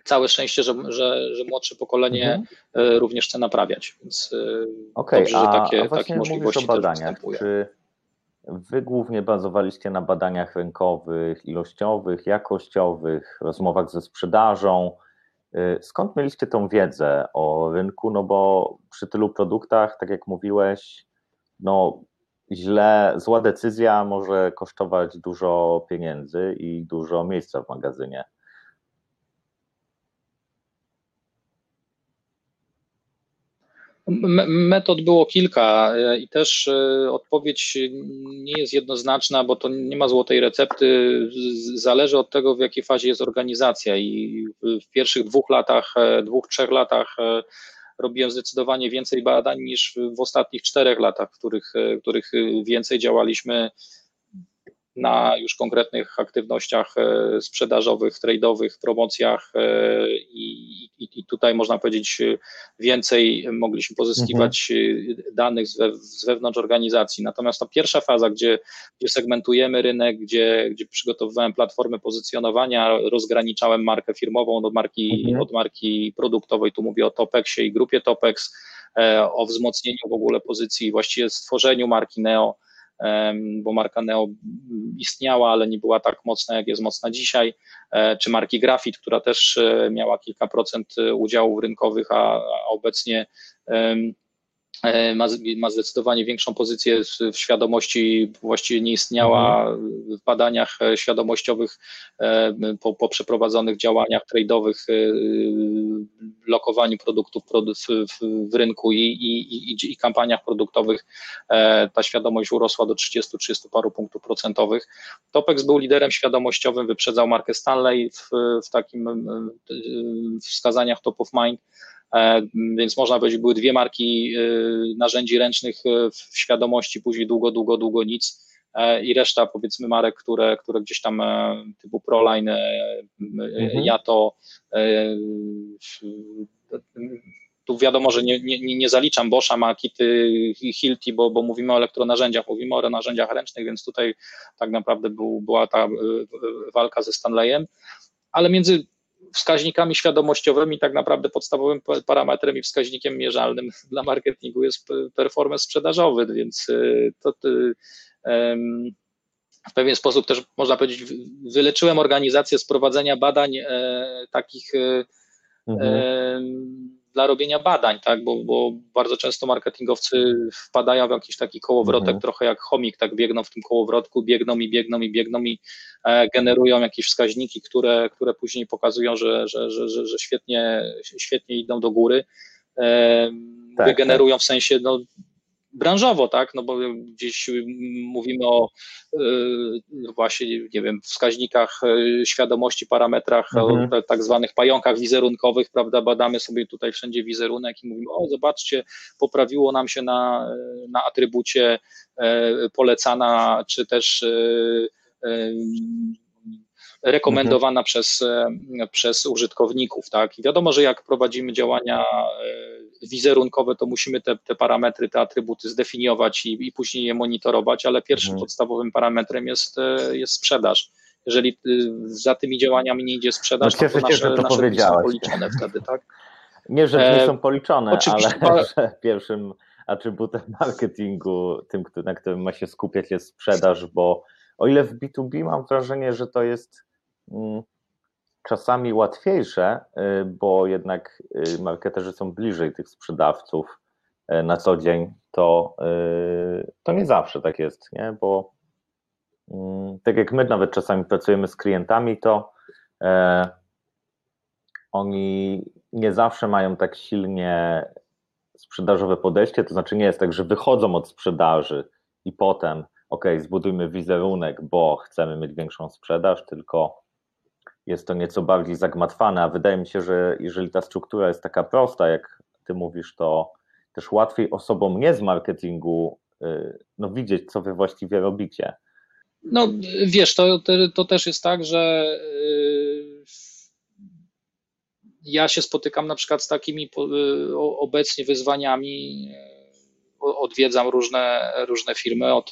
całe szczęście, że, że, że młodsze pokolenie mhm. E, również chce naprawiać. Więc e, okay, dobrze, że takie, a takie możliwości też występują. Czy Wy głównie bazowaliście na badaniach rynkowych, ilościowych, jakościowych, rozmowach ze sprzedażą. Y, skąd mieliście tą wiedzę o rynku? No bo przy tylu produktach, tak jak mówiłeś, no źle, zła decyzja może kosztować dużo pieniędzy i dużo miejsca w magazynie. Metod było kilka e, i też e, odpowiedź nie jest jednoznaczna, bo to nie ma złotej recepty. Zależy od tego, w jakiej fazie jest organizacja. I w pierwszych dwóch latach, e, dwóch, trzech latach robiłem zdecydowanie więcej badań niż w ostatnich czterech latach, w których, w których więcej działaliśmy na już konkretnych aktywnościach sprzedażowych, trade'owych, promocjach i, i, i tutaj można powiedzieć więcej mogliśmy pozyskiwać mhm. danych z, we, z wewnątrz organizacji. Natomiast ta pierwsza faza, gdzie, gdzie segmentujemy rynek, gdzie, gdzie przygotowywałem platformę pozycjonowania, rozgraniczałem markę firmową od marki, mhm. od marki produktowej, tu mówię o Topexie i grupie Topex, e, o wzmocnieniu w ogóle pozycji, właściwie stworzeniu marki Neo, bo marka Neo istniała, ale nie była tak mocna, jak jest mocna dzisiaj, e, czy marki Grafit, która też e, miała kilka procent udziałów rynkowych, a obecnie E, ma, ma zdecydowanie większą pozycję w świadomości, właściwie nie istniała w badaniach e, świadomościowych e, po, po przeprowadzonych działaniach trade'owych, lokowaniu produktów w, w, w rynku i, i, i, i, kampaniach produktowych ta świadomość urosła do 30-30 paru punktów procentowych. Topex był liderem świadomościowym, wyprzedzał markę Stanley w, w takim wskazaniach top of mind. E, więc można powiedzieć, były dwie marki e, narzędzi ręcznych e, w świadomości, później długo, długo, długo nic i reszta powiedzmy marek, które, które gdzieś tam typu Proline, mhm. ja to tu wiadomo, że nie, nie, nie zaliczam Boscha, Makity, Hilti, bo, bo mówimy o elektronarzędziach, mówimy o narzędziach ręcznych, więc tutaj tak naprawdę był, była ta walka ze Stanleyem, ale między wskaźnikami świadomościowymi, tak naprawdę podstawowym parametrem i wskaźnikiem mierzalnym dla marketingu jest performance sprzedażowy, więc y, to, to w pewien sposób też można powiedzieć, wyleczyłem organizację z prowadzenia badań e, takich e, mhm dla robienia badań, tak? bo, bo bardzo często marketingowcy wpadają w jakiś taki kołowrotek, mhm. trochę jak chomik, tak biegną w tym kołowrotku, biegną i biegną i biegną i e, generują jakieś wskaźniki, które, które później pokazują, że, że, że, że, że świetnie, świetnie idą do góry. E, tak, generują tak. w sensie no, branżowo, tak, no bo gdzieś mówimy o y, właśnie, nie wiem, wskaźnikach y, świadomości, parametrach, mhm. o tak zwanych pająkach wizerunkowych, prawda, badamy sobie tutaj wszędzie wizerunek i mówimy, o zobaczcie, poprawiło nam się na, na atrybucie e, polecana, czy też e, e, rekomendowana mhm. przez, przez użytkowników. Tak? I wiadomo, że jak prowadzimy działania wizerunkowe, to musimy te, te parametry, te atrybuty zdefiniować i, i później je monitorować, ale pierwszym mhm. podstawowym parametrem jest, e, jest sprzedaż. Jeżeli e, za tymi działaniami nie idzie sprzedaż, no, to nasze, się, to nasze są policzone wtedy, tak? Nie, że nie e, są policzone, ale że pierwszym atrybutem marketingu, tym, na którym ma się skupiać jest sprzedaż, bo o ile w B2B mam wrażenie, że to jest mm, czasami łatwiejsze, y, bo jednak y, marketerzy są bliżej tych sprzedawców y, na co dzień, to, to nie zawsze tak jest, nie? bo mm, tak jak my nawet czasami pracujemy z klientami, to e, oni nie zawsze mają tak silnie sprzedażowe podejście, to znaczy nie jest tak, że wychodzą od sprzedaży i potem, ok, zbudujmy wizerunek, bo chcemy mieć większą sprzedaż, tylko jest to nieco bardziej zagmatwane, a wydaje mi się, że jeżeli ta struktura jest taka prosta, jak ty mówisz, to też łatwiej osobom nie z marketingu y, no, widzieć, co wy właściwie robicie. No wiesz, to, to, też jest tak, że y, ja się spotykam na przykład z takimi y, obecnie wyzwaniami, odwiedzam różne, różne firmy od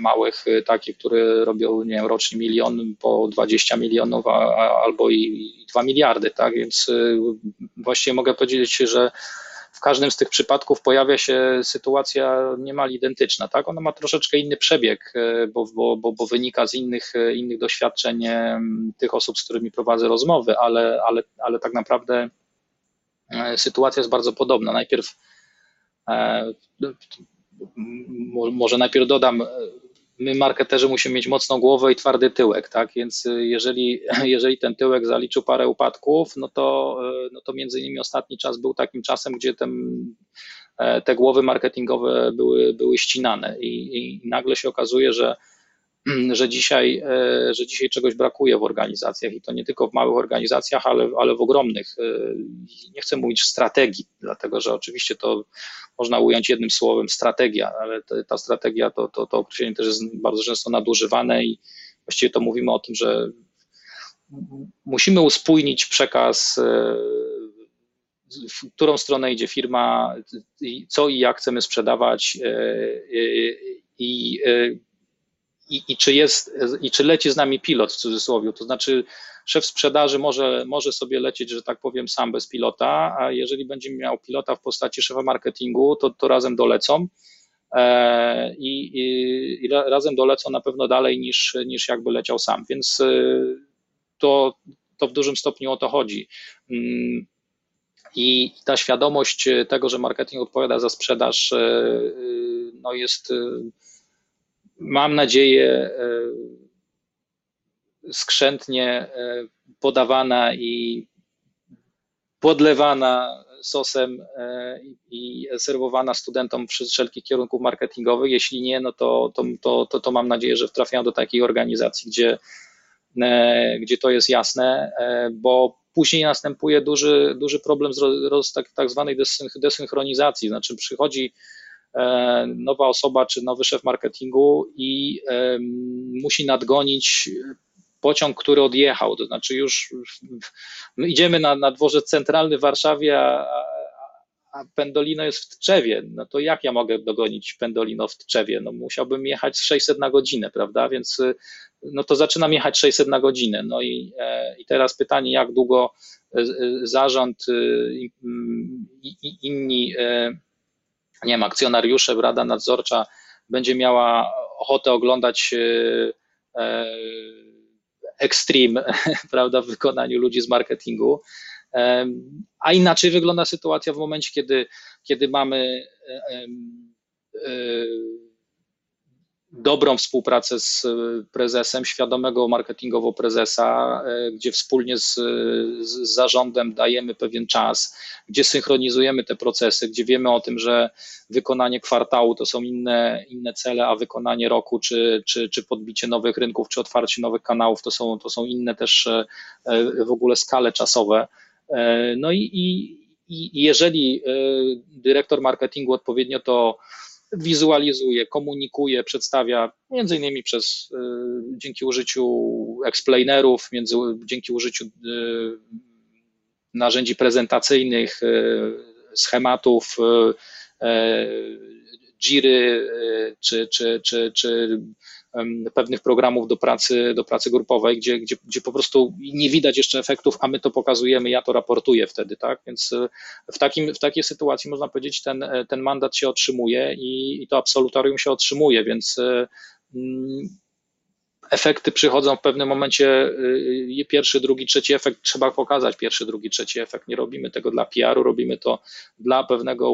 małych y, takich, które robią nie wiem, rocznie milion po 20 milionów a, a, albo i, i 2 miliardy, tak? Więc y, właściwie mogę powiedzieć, że w każdym z tych przypadków pojawia się sytuacja niemal identyczna, tak? Ona ma troszeczkę inny przebieg, y, bo, bo, bo, bo wynika z innych, innych doświadczeń tych osób, z którymi prowadzę rozmowy, ale, ale, ale tak naprawdę sytuacja jest bardzo podobna. Najpierw może najpierw dodam, my marketerzy musimy mieć mocną głowę i twardy tyłek, tak? Więc jeżeli, jeżeli ten tyłek zaliczył parę upadków, no to, no to między innymi ostatni czas był takim czasem, gdzie ten, te głowy marketingowe były, były ścinane i, i nagle się okazuje, że że dzisiaj, e, że dzisiaj czegoś brakuje w organizacjach i to nie tylko w małych organizacjach, ale, ale w ogromnych. E, nie chcę mówić strategii, dlatego że oczywiście to można ująć jednym słowem strategia, ale ta strategia to, to, to określenie też jest bardzo często nadużywane i właściwie to mówimy o tym, że musimy uspójnić przekaz, w którą stronę idzie firma, co i jak chcemy sprzedawać i, i, i, czy jest, i czy leci z nami pilot w cudzysłowie, to znaczy szef sprzedaży może, może sobie lecieć, że tak powiem, sam bez pilota, a jeżeli będzie miał pilota w postaci szefa marketingu, to, to razem dolecą. E, I, i, i, razem dolecą na pewno dalej niż, niż jakby leciał sam, więc e, to, to w dużym stopniu o to chodzi. Mm, I ta świadomość tego, że marketing odpowiada za sprzedaż, e, no jest, mam nadzieję, skrzętnie podawana i podlewana sosem e, i serwowana studentom przy wszelkich kierunków marketingowych. Jeśli nie, no to, to, to, to, mam nadzieję, że trafiają do takiej organizacji, gdzie, e, gdzie to jest jasne, e, bo później następuje duży, duży problem z tak, tak zwanej desynchronizacji, znaczy przychodzi nowa osoba czy nowy szef marketingu i musi nadgonić pociąg, który odjechał, to znaczy już my idziemy na, na dworzec centralny w Warszawie, a, a Pendolino jest w Tczewie, no to jak ja mogę dogonić Pendolino w Tczewie? No musiałbym jechać 600 na godzinę, prawda? Więc no to zaczynam jechać 600 na godzinę. No i, e, i teraz pytanie, jak długo e, zarząd e, i, i inni, nie wiem, akcjonariusze, rada nadzorcza będzie miała ochotę oglądać extreme, prawda, w wykonaniu ludzi z marketingu. A inaczej wygląda sytuacja w momencie, kiedy, kiedy mamy dobrą współpracę z prezesem, świadomego marketingowo prezesa, e, gdzie wspólnie z, z, zarządem dajemy pewien czas, gdzie synchronizujemy te procesy, gdzie wiemy o tym, że wykonanie kwartału to są inne, inne cele, a wykonanie roku, czy, czy, czy podbicie nowych rynków, czy otwarcie nowych kanałów to są, to są inne też e, w ogóle skale czasowe. E, no i, i, i jeżeli dyrektor marketingu odpowiednio to wizualizuje, komunikuje, przedstawia, między innymi przez, y, dzięki użyciu explainerów, między, dzięki użyciu y, narzędzi prezentacyjnych, y, schematów, Jiry czy, czy, czy, czy pewnych programów do pracy, do pracy grupowej, gdzie, gdzie, gdzie po prostu nie widać jeszcze efektów, a my to pokazujemy, ja to raportuję wtedy, tak? Więc e, w, takim, w takiej sytuacji można powiedzieć, ten, e, ten mandat się otrzymuje i, i to absolutorium się otrzymuje, więc e, mm, efekty przychodzą w pewnym momencie, pierwszy, drugi, trzeci efekt trzeba pokazać, pierwszy, drugi, trzeci efekt. Nie robimy tego dla PR-u, robimy to dla pewnego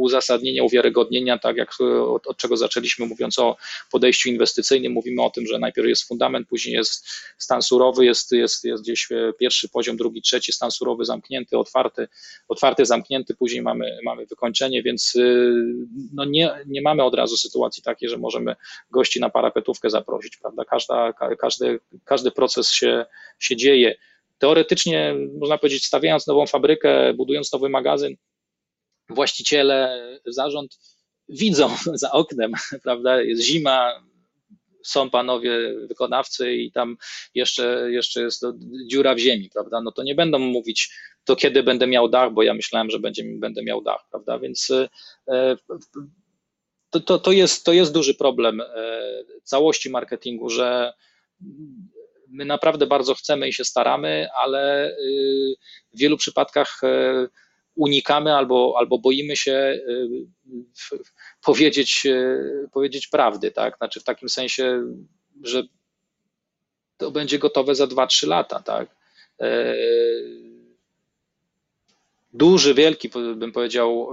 uzasadnienia, uwiarygodnienia, tak jak od, od, czego zaczęliśmy, mówiąc o podejściu inwestycyjnym, mówimy o tym, że najpierw jest fundament, później jest stan surowy, jest, jest, jest gdzieś pierwszy poziom, drugi, trzeci, stan surowy zamknięty, otwarty, otwarty, zamknięty, później mamy, mamy wykończenie, więc y, no nie, nie mamy od razu sytuacji takiej, że możemy gości na parapetówkę zaprosić, prawda? Każda, każdy, każdy proces się, się dzieje. Teoretycznie, można powiedzieć, stawiając nową fabrykę, budując nowy magazyn, właściciele, zarząd widzą za oknem, prawda, jest zima, są panowie wykonawcy i tam jeszcze, jeszcze jest dziura w ziemi, prawda, no to nie będą mówić, to kiedy będę miał dach, bo ja myślałem, że będzie, będę miał dach, prawda, więc e, to, to, to, jest, to jest duży problem e, całości marketingu, że my naprawdę bardzo chcemy i się staramy, ale y, w wielu przypadkach e, unikamy albo, albo boimy się y, powiedzieć, y, powiedzieć prawdy, tak? Znaczy w takim sensie, że to będzie gotowe za 2-3 lata, tak? E, duży, wielki, bym powiedział,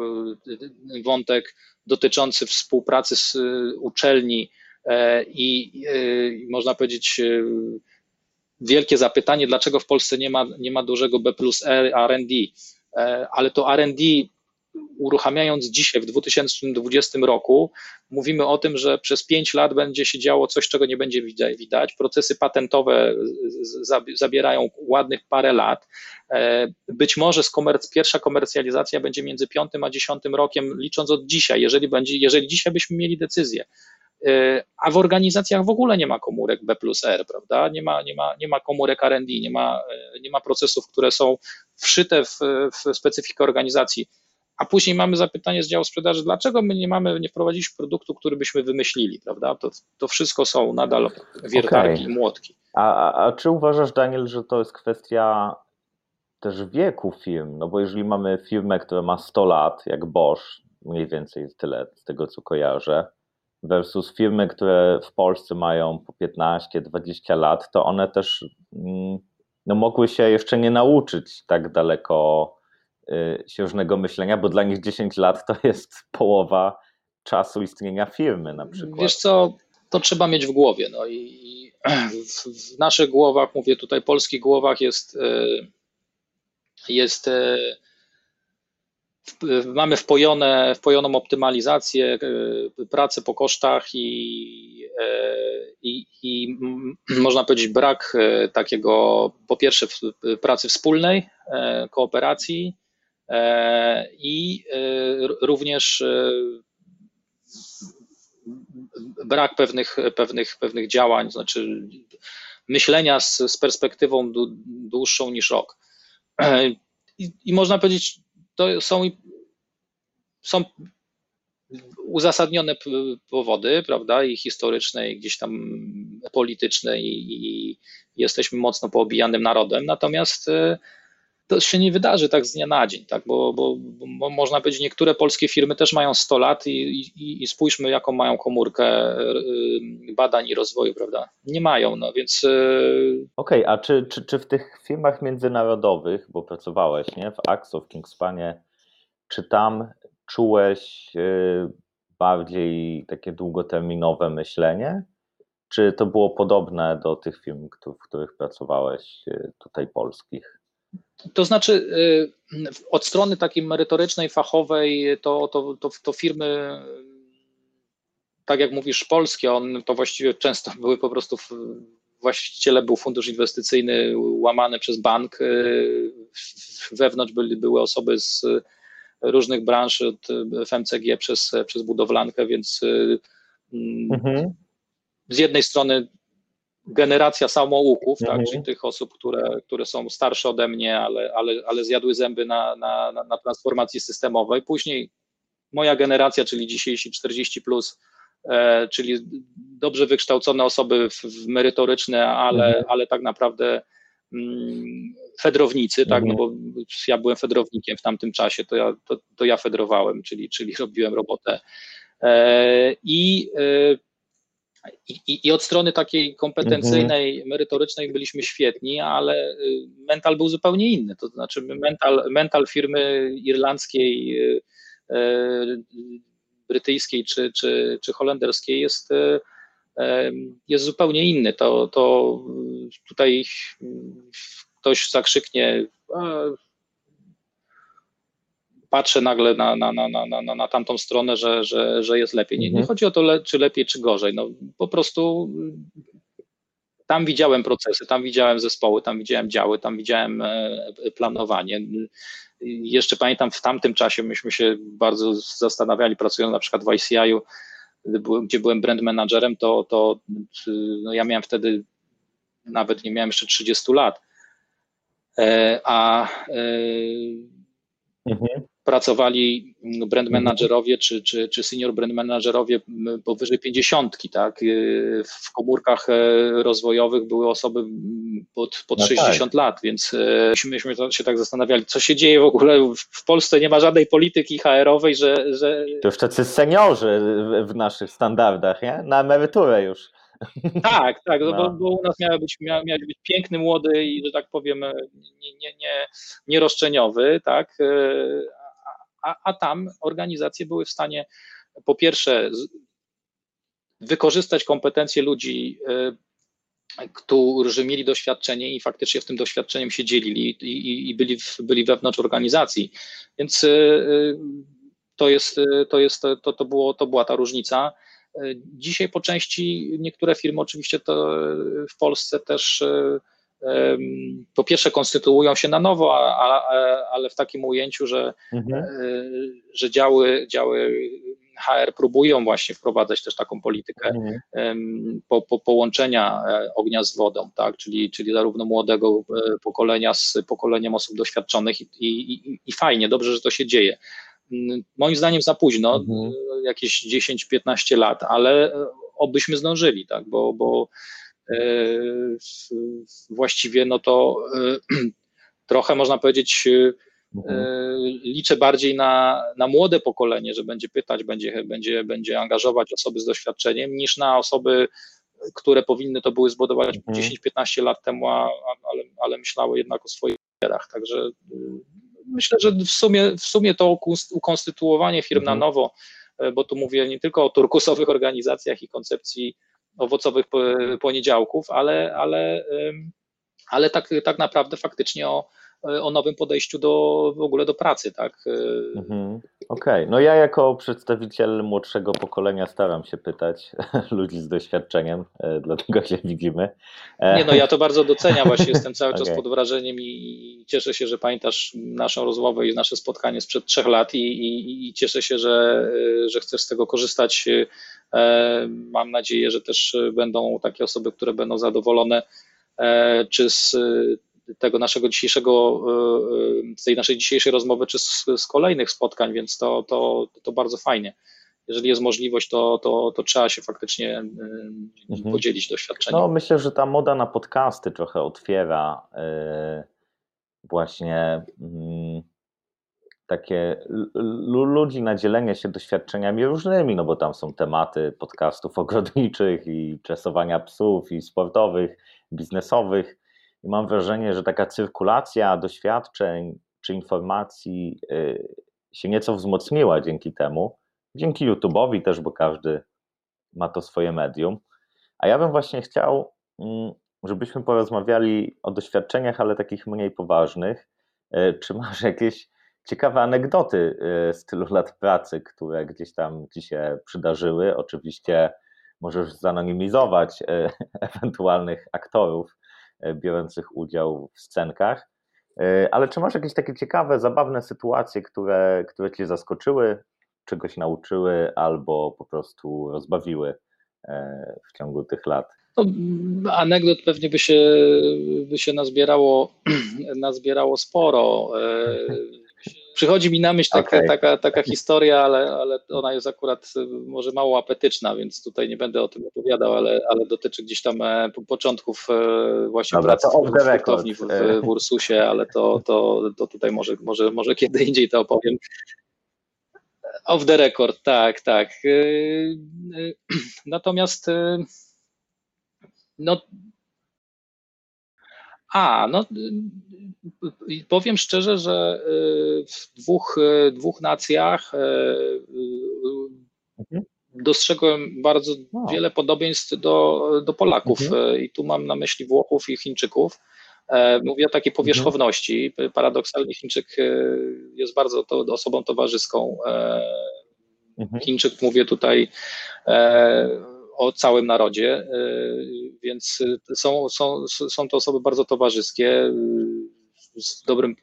y, wątek dotyczący współpracy z uczelni e, i, można powiedzieć wielkie zapytanie, dlaczego w Polsce nie ma, nie ma dużego B plus R&D E, ale to RD uruchamiając dzisiaj w 2020 roku, mówimy o tym, że przez 5 lat będzie się działo coś, czego nie będzie widać. Procesy patentowe zabierają ładnych parę lat. E, być może komerc pierwsza komercjalizacja będzie między 5 a 10 rokiem, licząc od dzisiaj, jeżeli, będzie, jeżeli dzisiaj byśmy mieli decyzję a w organizacjach w ogóle nie ma komórek B plus R, prawda? Nie ma, nie ma, nie ma komórek RD, nie ma, nie ma procesów, które są wszyte w, w specyfikę organizacji. A później mamy zapytanie z działu sprzedaży, dlaczego my nie mamy, nie wprowadziliśmy produktu, który byśmy wymyślili, prawda? To, to wszystko są nadal wiertarki okay. i młotki. A, a czy uważasz, Daniel, że to jest kwestia też wieku firm? No bo jeżeli mamy firmę, która ma 100 lat, jak Bosch, mniej więcej jest tyle z tego, co kojarzę, versus firmy, które w Polsce mają po 15-20 lat, to one też mm, no, mogły się jeszcze nie nauczyć tak daleko y, siężnego myślenia, bo dla nich 10 lat to jest połowa czasu istnienia firmy na przykład. Wiesz co, to trzeba mieć w głowie. No i w naszych głowach, mówię tutaj polskich głowach jest, y, jest y, mamy wpojone, wpojoną optymalizację, e, pracę po kosztach i, e, i, i można powiedzieć brak e, takiego, po pierwsze, pracy wspólnej, kooperacji i również brak pewnych, pewnych, pewnych działań, znaczy myślenia z, z perspektywą dłuższą niż rok. I, I, można powiedzieć, to są, są uzasadnione powody, prawda, i historyczne, i gdzieś tam polityczne, i, i jesteśmy mocno poobijanym narodem, natomiast e, to się nie wydarzy tak z dnia na dzień, tak? Bo, bo, bo można powiedzieć, niektóre polskie firmy też mają 100 lat i, i, i, spójrzmy, jaką mają komórkę e, badań i rozwoju, prawda? Nie mają, no więc. E, Okej, okay, a czy, czy, czy w tych firmach międzynarodowych, bo pracowałeś, nie? W Axo, w Kingspanie, czy tam czułeś e, bardziej takie długoterminowe myślenie? Czy to było podobne do tych firm, w których pracowałeś tutaj polskich? To znaczy, y, od strony takiej merytorycznej, fachowej, to, to, to, to firmy, tak jak mówisz, polskie, on to właściwie często były po prostu właściciele był fundusz inwestycyjny łamany przez bank. Y, wewnątrz byli, były osoby z różnych branż, od FMCG przez, przez budowlankę, więc y, mhm. z jednej strony generacja samouków, tak, mhm. tak, czyli tych osób, które, które są starsze ode mnie, ale, ale, ale zjadły zęby na, na, na transformacji systemowej. Później moja generacja, czyli dzisiejsi 40 plus, e, czyli dobrze wykształcone osoby w, w merytoryczne, ale, mhm. ale tak naprawdę mm, fedrownicy, tak, no bo ja byłem fedrownikiem w tamtym czasie, to ja, to, to ja fedrowałem, czyli, czyli robiłem robotę. E, I i, I, od strony takiej kompetencyjnej, mhm. merytorycznej byliśmy świetni, ale y, mental był zupełnie inny. To znaczy, mental, mental firmy irlandzkiej, y, y, brytyjskiej czy, czy, czy holenderskiej jest, jest zupełnie inny. To, to tutaj ktoś zakrzyknie, patrzę nagle na, na, na, na, na, na tamtą stronę, że, że, że jest lepiej. Nie, nie mhm. chodzi o to, le, czy lepiej, czy gorzej. No, po prostu tam widziałem procesy, tam widziałem zespoły, tam widziałem działy, tam widziałem e, planowanie. Jeszcze pamiętam, w tamtym czasie myśmy się bardzo zastanawiali, pracując na przykład w ICI-u, gdzie byłem brand managerem, to, to no ja miałem wtedy, nawet nie miałem jeszcze 30 lat, e, a e, mhm pracowali brand mhm. managerowie czy, czy, czy senior brand managerowie powyżej pięćdziesiątki, tak? Y, w komórkach e, rozwojowych były osoby pod, pod no 60 tak. lat, więc e, myśmy się tak zastanawiali, co się dzieje w ogóle w Polsce nie ma żadnej polityki HR-owej, że, że... To już tacy seniorzy w naszych standardach, nie? Na emeryturę już. Tak, tak, no. Bo, bo, u nas miał być, miał, miał być piękny, młody i, że tak powiem, nie, nie, nie, nieroszczeniowy, tak, e, a, a tam organizacje były w stanie po pierwsze wykorzystać kompetencje ludzi, y, którzy mieli doświadczenie i faktycznie w tym doświadczeniem się dzielili i, i byli, w, byli wewnątrz organizacji. Więc y, to jest, to jest, to, to, było, to była ta różnica. Dzisiaj po części niektóre firmy oczywiście to w Polsce też po pierwsze konstytuują się na nowo, ale w takim ujęciu, że, mhm. E, że działy, działy HR próbują właśnie wprowadzać też taką politykę mhm. po, po, połączenia e, ognia z wodą, tak? czyli, czyli zarówno młodego pokolenia z pokoleniem osób doświadczonych i, i, i fajnie, dobrze, że to się dzieje. Mm, moim zdaniem za późno, mhm. jakieś 10-15 lat, ale obyśmy zdążyli, tak? bo, bo właściwie no to trochę można powiedzieć Mhm. E, liczę bardziej na, na młode pokolenie, że będzie pytać, będzie, będzie, będzie angażować osoby z doświadczeniem, niż na osoby, które powinny to były zbudować mhm. 10-15 lat temu, a, ale, ale myślały jednak o swoich karierach. Także myślę, że w sumie, w sumie to ukonstytuowanie firm mhm. na nowo, e, bo tu mówię nie tylko o turkusowych organizacjach i koncepcji owocowych poniedziałków, ale, ale, ale tak, tak naprawdę faktycznie o, o nowym podejściu do, w ogóle do pracy, tak? E, mhm. Okej, okay. no ja jako przedstawiciel młodszego pokolenia staram się pytać ludzi z doświadczeniem, e, dlatego się widzimy. Nie no, ja to bardzo doceniam, właśnie jestem cały czas okay. pod wrażeniem i cieszę się, że pamiętasz naszą rozmowę i nasze spotkanie sprzed trzech lat i, i, i cieszę się, że, że chcesz z tego korzystać. Mam nadzieję, że też będą takie osoby, które będą zadowolone czy z tego naszego dzisiejszego, e, e, z tej naszej dzisiejszej rozmowy, czy z, z kolejnych spotkań, więc to, to, to bardzo fajnie. Jeżeli jest możliwość, to, to, to trzeba się faktycznie e, mhm. podzielić doświadczeniem. No, myślę, że ta moda na podcasty trochę otwiera właśnie mm, takie ludzi na dzielenie się doświadczeniami różnymi, no bo tam są tematy podcastów ogrodniczych i czesowania psów i sportowych, biznesowych i mam wrażenie, że taka cyrkulacja doświadczeń czy informacji y, się nieco wzmocniła dzięki temu, dzięki YouTube'owi też, bo każdy ma to swoje medium. A ja bym właśnie chciał, mm, żebyśmy porozmawiali o doświadczeniach, ale takich mniej poważnych. Y, czy masz jakieś ciekawe anegdoty y, z tylu lat pracy, które gdzieś tam ci się przydarzyły? Oczywiście możesz zanonimizować ewentualnych aktorów, biorących udział w scenkach. E, ale czy masz jakieś takie ciekawe, zabawne sytuacje, które, które cię zaskoczyły, czegoś nauczyły albo po prostu rozbawiły e, w ciągu tych lat? No, anegdot pewnie by się, by się nazbierało, nazbierało sporo. Przychodzi mi na myśl taka, okay. taka, taka historia, ale, ale ona jest akurat y, może mało apetyczna, więc tutaj nie będę o tym opowiadał, ale, ale dotyczy gdzieś tam e, początków e, właśnie Dobra, pracy w w, w Ursusie, ale to, to, to tutaj może, może, może kiedy indziej to opowiem. Off the record, tak, tak. Y, y, natomiast no, a, no powiem szczerze, że y, w dwóch, y, dwóch nacjach y, mhm. dostrzegłem bardzo no. wiele podobieństw do, do Polaków mhm. i tu mam na myśli Włochów i Chińczyków. E, mówię o takiej powierzchowności. Mhm. Paradoksalnie Chińczyk jest bardzo to, osobą towarzyską. E, mhm. Chińczyk, mówię tutaj e, o całym narodzie, y, więc są, są, są to osoby bardzo towarzyskie, y, z dobrym,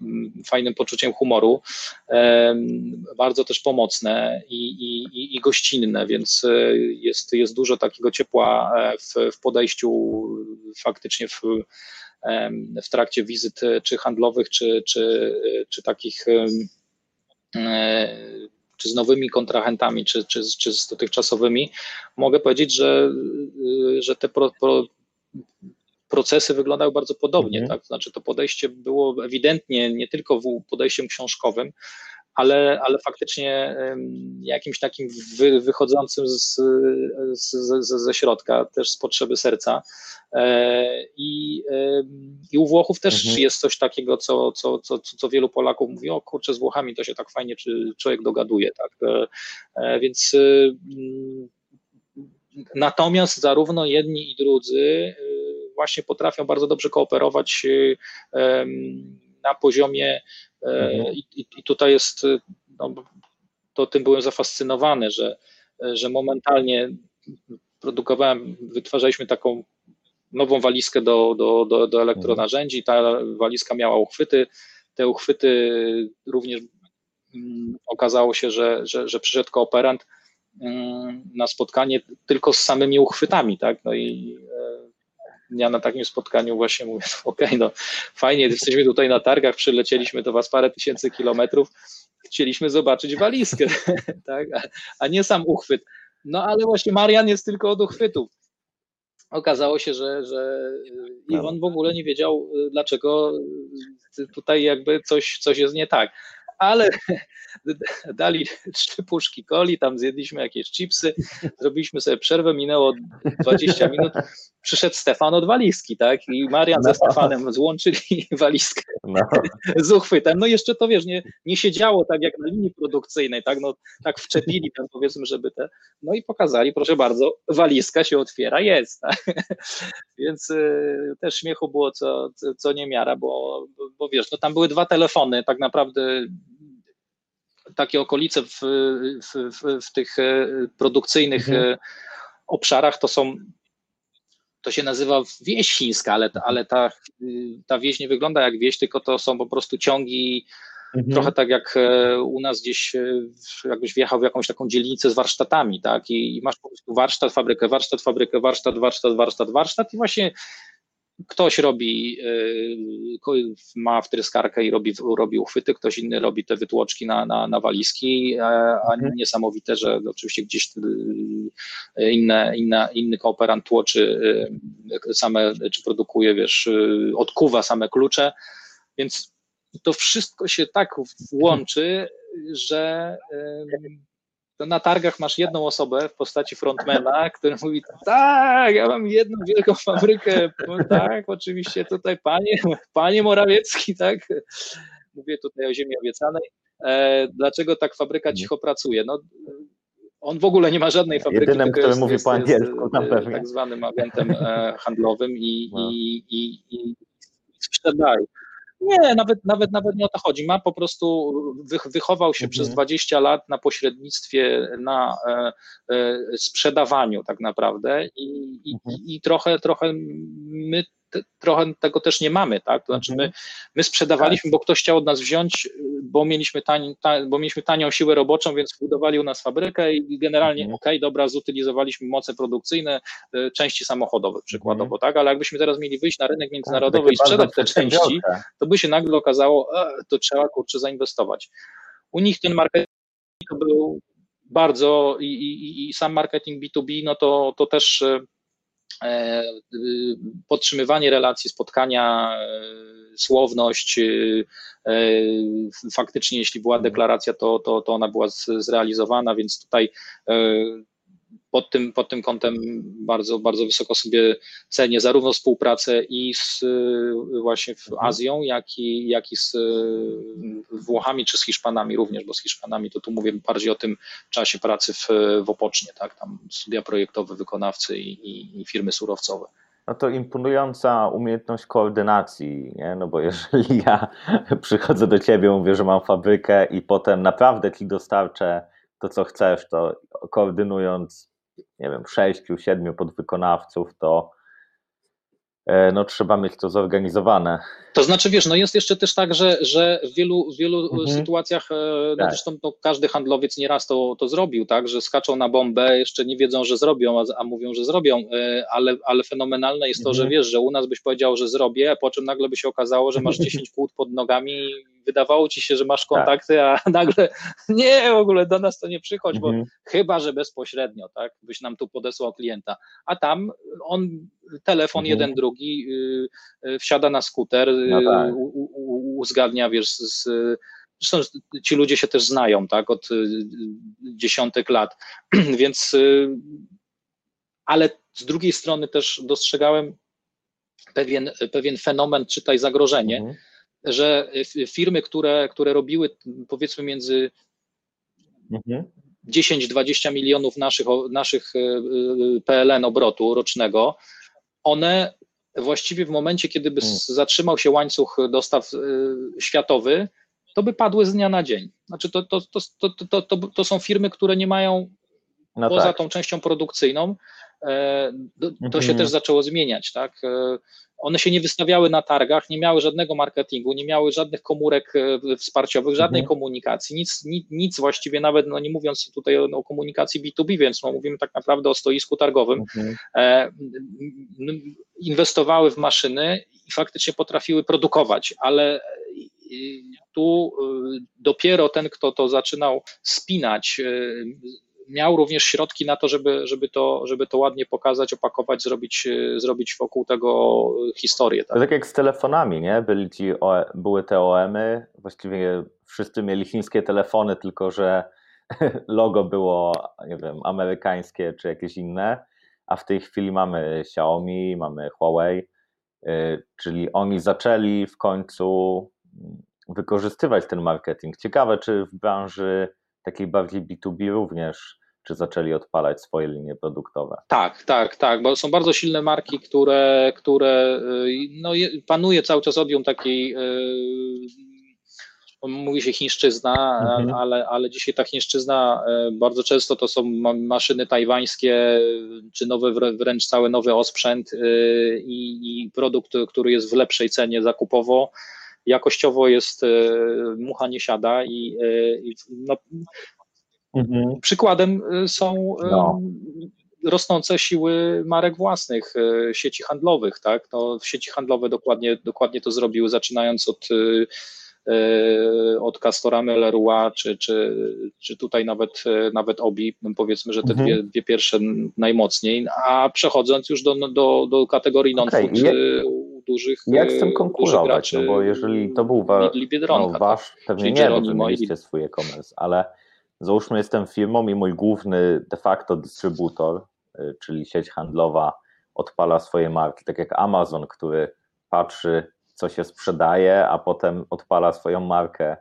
fajnym poczuciem humoru, bardzo też pomocne i, i, i gościnne, więc jest, jest dużo takiego ciepła e, w, w podejściu faktycznie w, w trakcie wizyt czy handlowych, czy, czy, czy takich e, czy z nowymi kontrahentami, czy, czy, czy z dotychczasowymi, mogę powiedzieć, że, że te pro, pro, procesy wyglądały bardzo podobnie. Mhm. Tak? Znaczy to podejście było ewidentnie nie tylko podejściem książkowym, ale, ale faktycznie jakimś takim wy, wychodzącym z, z, z, ze środka, też z potrzeby serca. E, I, i u Włochów też mhm. jest coś takiego, co, co, co, co wielu Polaków mówi, o kurczę, z Włochami to się tak fajnie czy człowiek dogaduje. Tak? E, e, więc natomiast zarówno jedni i drudzy właśnie potrafią bardzo dobrze kooperować na poziomie. I, i tutaj jest, no, to tym byłem zafascynowany, że, że momentalnie produkowałem, wytwarzaliśmy taką nową walizkę do, do, do, do elektronarzędzi. Ta walizka miała uchwyty. Te uchwyty również mm, okazało się, że, że, że przyszedł kooperant mm, na spotkanie tylko z samymi uchwytami, tak? No i ja na takim spotkaniu właśnie mówię, okej, okay, no fajnie, jesteśmy tutaj na targach, przylecieliśmy do was parę tysięcy kilometrów, chcieliśmy zobaczyć walizkę, tak? a, nie sam uchwyt. No ale właśnie Marian jest tylko od uchwytów. Okazało się, że, że i on w ogóle nie wiedział, dlaczego tutaj jakby coś, coś jest nie tak ale dali trzy puszki coli, tam zjedliśmy jakieś chipsy, zrobiliśmy sobie przerwę, minęło 20 minut, przyszedł Stefan od walizki, tak? I Marian no. ze Stefanem złączyli walizkę no. z uchwytem. No jeszcze to wiesz, nie, nie siedziało tak jak na linii produkcyjnej, tak? No tak wczepili tam powiedzmy, żeby te. No i pokazali, proszę bardzo, walizka się otwiera, jest. Tak? Więc y, też śmiechu było co, co, niemiara, bo, bo wiesz, no tam były dwa telefony, tak naprawdę takie okolice w, w, w, w tych e, produkcyjnych mhm. E, obszarach to są to się nazywa wieś chińska, ale, ale ta, ta wieś nie wygląda jak wieś, tylko to są po prostu ciągi, mhm. trochę tak jak e, u nas gdzieś, jakbyś wjechał w jakąś taką dzielnicę z warsztatami, tak, i, i masz po prostu warsztat, fabrykę, warsztat, fabrykę, warsztat, warsztat, warsztat, warsztat i właśnie Ktoś robi, y, ma wtryskarkę i robi, robi uchwyty, ktoś inny robi te wytłoczki na, na, na walizki, a mhm. niesamowite, że oczywiście gdzieś y, inne, inny kooperant tłoczy y, same, czy produkuje, wiesz, odkuwa same klucze, więc to wszystko się tak włączy, że to na targach masz jedną osobę w postaci frontmana, który mówi, tak, ja mam jedną wielką fabrykę, tak, oczywiście tutaj panie, panie Morawiecki, tak, mówię tutaj o ziemi obiecanej, e, dlaczego tak fabryka mhm. cicho pracuje? No, on w ogóle nie ma żadnej fabryki. Jedynym, który jest, mówi jest, po angielsku, na pewno. tak zwanym agentem e, handlowym i, no. i, i, i sprzedaje. Nie, nawet, nawet, nawet nie o to chodzi. Ma po prostu, wychował się mhm. przez 20 lat na pośrednictwie, na e, e, sprzedawaniu tak naprawdę i, i, mhm. i trochę, trochę my trochę tego też nie mamy, tak? To znaczy my, mhm. my sprzedawaliśmy, bo ktoś chciał od nas wziąć, bo mieliśmy, ta, bo mieliśmy tanią siłę roboczą, więc budowali u nas fabrykę i generalnie, mhm. okej, okay, dobra, zutylizowaliśmy moce produkcyjne, e, części samochodowe przykładowo, mhm. tak? Ale jakbyśmy teraz mieli wyjść na rynek międzynarodowy tak, i sprzedać te części, to by się nagle okazało, e, to trzeba kurczę zainwestować. U nich ten marketing był bardzo i, i, i sam marketing B2B, no to, to też e, y, podtrzymywanie relacji, spotkania, e, słowność. Y, e, faktycznie, jeśli była deklaracja, to, to, to ona była zrealizowana, więc tutaj pod tym, pod tym kątem bardzo, bardzo wysoko sobie cenię zarówno współpracę i z właśnie w mhm. Azją, jak i, jak i z Włochami czy z Hiszpanami również, bo z Hiszpanami to tu mówię bardziej o tym czasie pracy w, w Opocznie, tak, tam studia projektowe, wykonawcy i, i, i firmy surowcowe. No to imponująca umiejętność koordynacji, nie? no bo jeżeli ja przychodzę do ciebie, mówię, że mam fabrykę i potem naprawdę ci dostarczę to, co chcesz, to koordynując nie wiem, sześciu, siedmiu podwykonawców, to e, no, trzeba mieć to zorganizowane. To znaczy, wiesz, no jest jeszcze też tak, że, że w wielu, wielu mhm. sytuacjach, e, no tak. zresztą no, każdy handlowiec nieraz to, to zrobił, tak, że skaczą na bombę, jeszcze nie wiedzą, że zrobią, a, a mówią, że zrobią, e, ale, ale fenomenalne jest to, mhm. że wiesz, że u nas byś powiedział, że zrobię, a po czym nagle by się okazało, że masz 10 kłód pod nogami wydawało ci się, że masz kontakty, tak. a nagle nie, w ogóle do nas to nie przychodź, bo mhm. chyba, że bezpośrednio, tak, byś nam tu podesłał klienta, a tam on telefon mhm. jeden, drugi, yy, wsiada na skuter, no tak. uzgadnia, wiesz, z, Zresztą ci ludzie się też znają, tak, od y, dziesiątek lat, więc, y, ale z drugiej strony też dostrzegałem pewien, pewien fenomen, czytaj zagrożenie, mhm że firmy, które, które robiły powiedzmy między mhm. 10-20 milionów naszych, naszych e, e, PLN obrotu rocznego, one właściwie w momencie, kiedy by mhm. zatrzymał się łańcuch dostaw światowy, to by padły z dnia na dzień. Znaczy to, to, to, to, to, to, to są firmy, które nie mają no poza tak. tą częścią produkcyjną to się mhm. też zaczęło zmieniać, tak? One się nie wystawiały na targach, nie miały żadnego marketingu, nie miały żadnych komórek wsparciowych, żadnej mhm. komunikacji, nic, nic, nic właściwie, nawet no nie mówiąc tutaj o, o komunikacji B2B, więc no mówimy tak naprawdę o stoisku targowym. Mhm. E, inwestowały w maszyny i faktycznie potrafiły produkować, ale tu dopiero ten, kto to zaczynał spinać, miał również środki na to, żeby, żeby, to, żeby to ładnie pokazać, opakować, zrobić, y, zrobić wokół tego historię. Tak, tak jak z telefonami, nie? Byli ci, były te OEMy, właściwie wszyscy mieli chińskie telefony, tylko że logo było, nie wiem, amerykańskie czy jakieś inne, a w tej chwili mamy Xiaomi, mamy Huawei, czyli oni zaczęli w końcu wykorzystywać ten marketing. Ciekawe, czy w branży takiej bardziej B2B również, czy zaczęli odpalać swoje linie produktowe. Tak, tak, tak, bo są bardzo silne marki, które, które y, no, panuje cały czas odium takiej yy, mówi się chińszczyzna, mhm. ale, ale dzisiaj ta chińszczyzna y, bardzo często to są maszyny tajwańskie, czy nowy, wręcz cały nowy osprzęt y, i, i produkt, który jest w lepszej cenie zakupowo jakościowo jest e, mucha nie siada i, e, i no, mhm. przykładem e, są no. rosnące siły marek własnych, sieci handlowych, tak? No, sieci handlowe dokładnie, dokładnie to zrobiły, zaczynając od od Castoramy, Leroy, czy, czy, czy tutaj nawet, nawet Obi, powiedzmy, że te mhm. dwie, dwie pierwsze najmocniej, a przechodząc już do, do, do kategorii non-food okay dużych Jak z tym konkurować? Graczy, no bo jeżeli to był wa no, tak, wasz, pewnie nie, bo wy mieliście swój e-commerce, ale załóżmy jestem firmą i mój główny de facto dystrybutor, y, czyli sieć handlowa odpala swoje marki, tak jak Amazon, który patrzy co się sprzedaje, a potem odpala swoją markę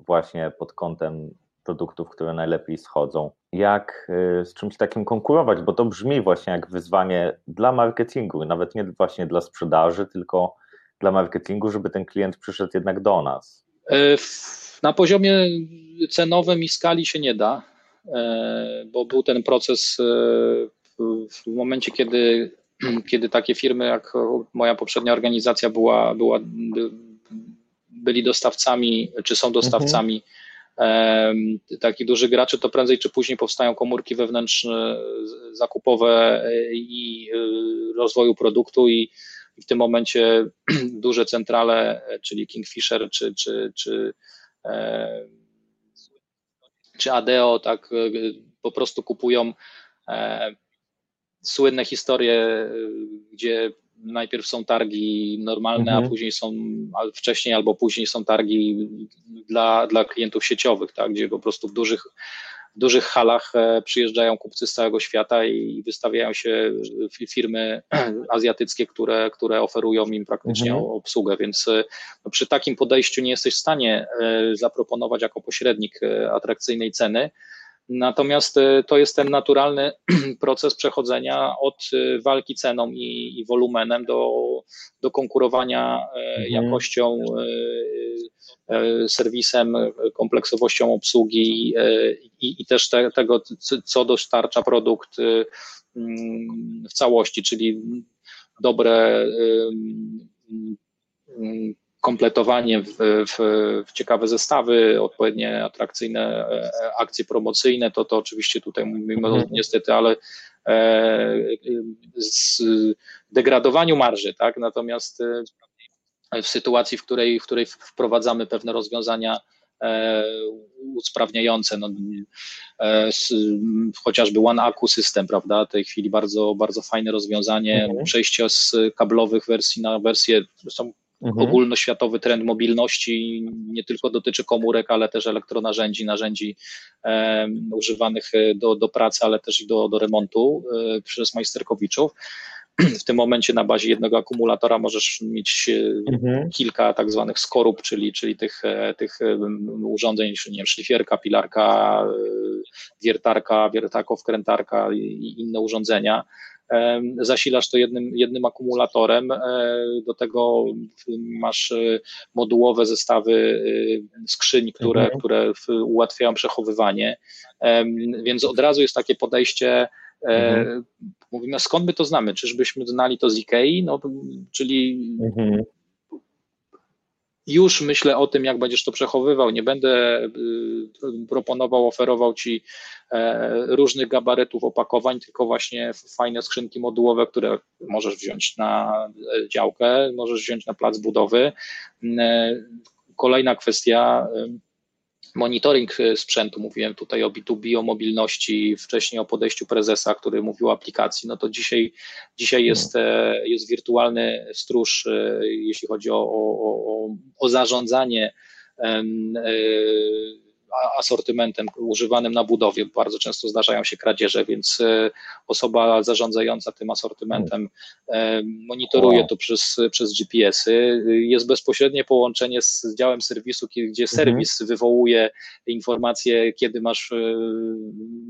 właśnie pod kątem produktów, które najlepiej schodzą. Jak y, z czymś takim konkurować, bo to brzmi właśnie jak wyzwanie dla marketingu, nawet nie właśnie dla sprzedaży, tylko dla marketingu, żeby ten klient przyszedł jednak do nas. E, na poziomie cenowym i skali się nie da, e, bo był ten proces e, w momencie, kiedy, kiedy takie firmy jak moja poprzednia organizacja była, była byli dostawcami, czy są dostawcami mhm takich dużych graczy, to prędzej czy później powstają komórki wewnętrzne, zakupowe i y, rozwoju produktu i w tym momencie duże centrale, czyli Kingfisher czy, czy, czy, czy Adeo, tak y, po prostu kupują e, słynne historie, gdzie najpierw są targi normalne, mhm. a później są, wcześniej albo później są targi dla, dla klientów sieciowych, tak, gdzie po prostu w dużych, w dużych halach e, przyjeżdżają kupcy z całego świata i wystawiają się firmy azjatyckie, które, które oferują im praktycznie mhm. obsługę, więc e, no, przy takim podejściu nie jesteś w stanie e, zaproponować jako pośrednik atrakcyjnej ceny, Natomiast e, to jest ten naturalny proces przechodzenia od e, walki ceną i, i wolumenem do, do konkurowania e, mhm. jakością, serwisem, kompleksowością obsługi i, i też te, tego, co dostarcza produkt mm, w całości, czyli dobre kompletowanie w, w, w, ciekawe zestawy, odpowiednie atrakcyjne e, akcje promocyjne, to to oczywiście tutaj mówimy mhm. niestety, ale e, z degradowaniu marży, tak? Natomiast e, w sytuacji, w której, w której wprowadzamy pewne rozwiązania usprawniające, no, chociażby One Accu System, prawda, w tej chwili bardzo, bardzo fajne rozwiązanie, mhm. przejście z kablowych wersji na wersję, zresztą Mhm. Ogólnoświatowy trend mobilności nie tylko dotyczy komórek, ale też elektronarzędzi, narzędzi e, używanych do, do pracy, ale też i do, do remontu e, przez majsterkowiczów. W tym momencie na bazie jednego akumulatora możesz mieć e, mhm. kilka tak zwanych skorup, czyli, czyli tych, e, tych urządzeń, nie wiem, szlifierka, pilarka, wiertarka, wiertarko-wkrętarka i inne urządzenia zasilasz to jednym, jednym akumulatorem, e, do tego masz e, modułowe zestawy e, skrzyń, które, mhm. które ułatwiają przechowywanie, więc od razu jest takie podejście Mhm. Mówimy, skąd my to znamy? Czyżbyśmy znali to z Ikei? No, czyli mhm już myślę o tym, jak będziesz to przechowywał. Nie będę y, proponował, oferował ci e, różnych gabarytów opakowań, tylko właśnie fajne skrzynki modułowe, które możesz wziąć na e, działkę, możesz wziąć na plac budowy. E, kolejna kwestia monitoring e, sprzętu, mówiłem tutaj o B2B, o mobilności, wcześniej o podejściu prezesa, który mówił o aplikacji, no to dzisiaj, dzisiaj jest, e, jest wirtualny stróż, e, jeśli chodzi o, o, o, o zarządzanie asortymentem używanym na budowie. Bardzo często zdarzają się kradzieże, więc e, osoba zarządzająca tym asortymentem e, monitoruje to przez, przez GPS-y. Jest bezpośrednie połączenie z działem serwisu, gdzie mhm. serwis wywołuje informacje, kiedy masz e,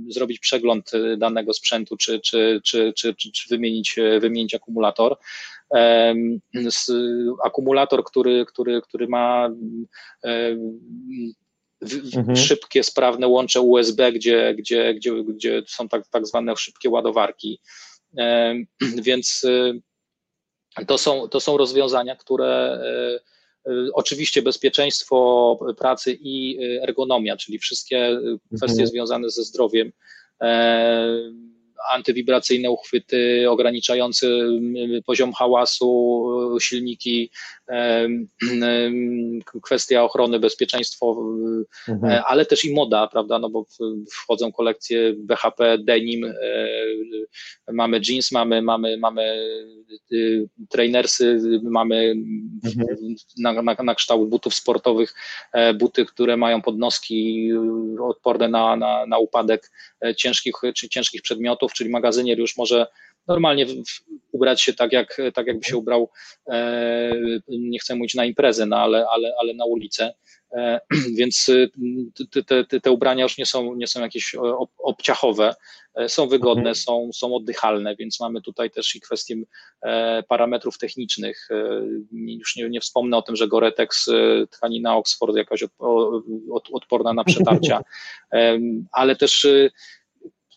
zrobić przegląd danego sprzętu, czy, czy, czy, czy, czy wymienić, wymienić akumulator akumulator, który, który, który ma mhm. szybkie, sprawne łącze USB, gdzie, gdzie, gdzie, gdzie są tak, tak zwane szybkie ładowarki. Więc y, to są, to są rozwiązania, które y, y, oczywiście bezpieczeństwo pracy i ergonomia, czyli wszystkie kwestie mhm. związane ze zdrowiem antywibracyjne uchwyty, ograniczający poziom hałasu, silniki, kwestia ochrony, bezpieczeństwo, mhm. E, ale też i moda, prawda, no bo wchodzą kolekcje BHP, denim, e, mamy jeans, mamy, mamy, mamy y, trainersy, mamy mhm. na, na, na kształt butów sportowych, e, buty, które mają podnoski odporne na, na, na upadek ciężkich czy ciężkich przedmiotów, czyli magazynier już może normalnie ubrać się tak, jak, tak jakby się ubrał, e, nie chcę mówić na imprezę, no ale, ale, ale na ulicę. E, więc y, te, te, te ubrania już nie są, nie są jakieś obciachowe, e, są wygodne, mhm. są, są oddychalne, więc mamy tutaj też i kwestię parametrów technicznych. Już nie, nie wspomnę o tym, że Goretex, tkanina Oxford jakaś odporna na przetarcia, ale też y,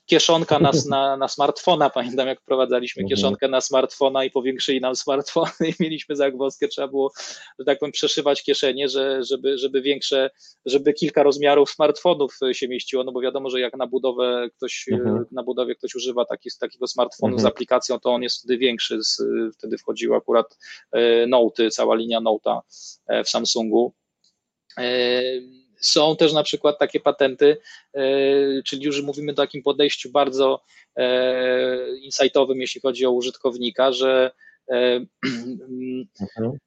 kieszonka na, na, na smartfona. Pamiętam, jak wprowadzaliśmy mhm. kieszonkę na smartfona i powiększyli nam smartfony i mieliśmy zagwozdkę, trzeba było, że tak powiem, przeszywać kieszenie, że, żeby, żeby większe, żeby kilka rozmiarów smartfonów się mieściło, no bo wiadomo, że jak na budowę ktoś, mhm. na budowie ktoś używa taki, takiego smartfonu mhm. z aplikacją, to on jest wtedy większy, z, wtedy wchodził akurat e, Note, cała linia Note'a e, w Samsungu. E, są też na przykład takie patenty, e, czyli już mówimy o takim podejściu bardzo e, insightowym, jeśli chodzi o użytkownika, że e, mhm.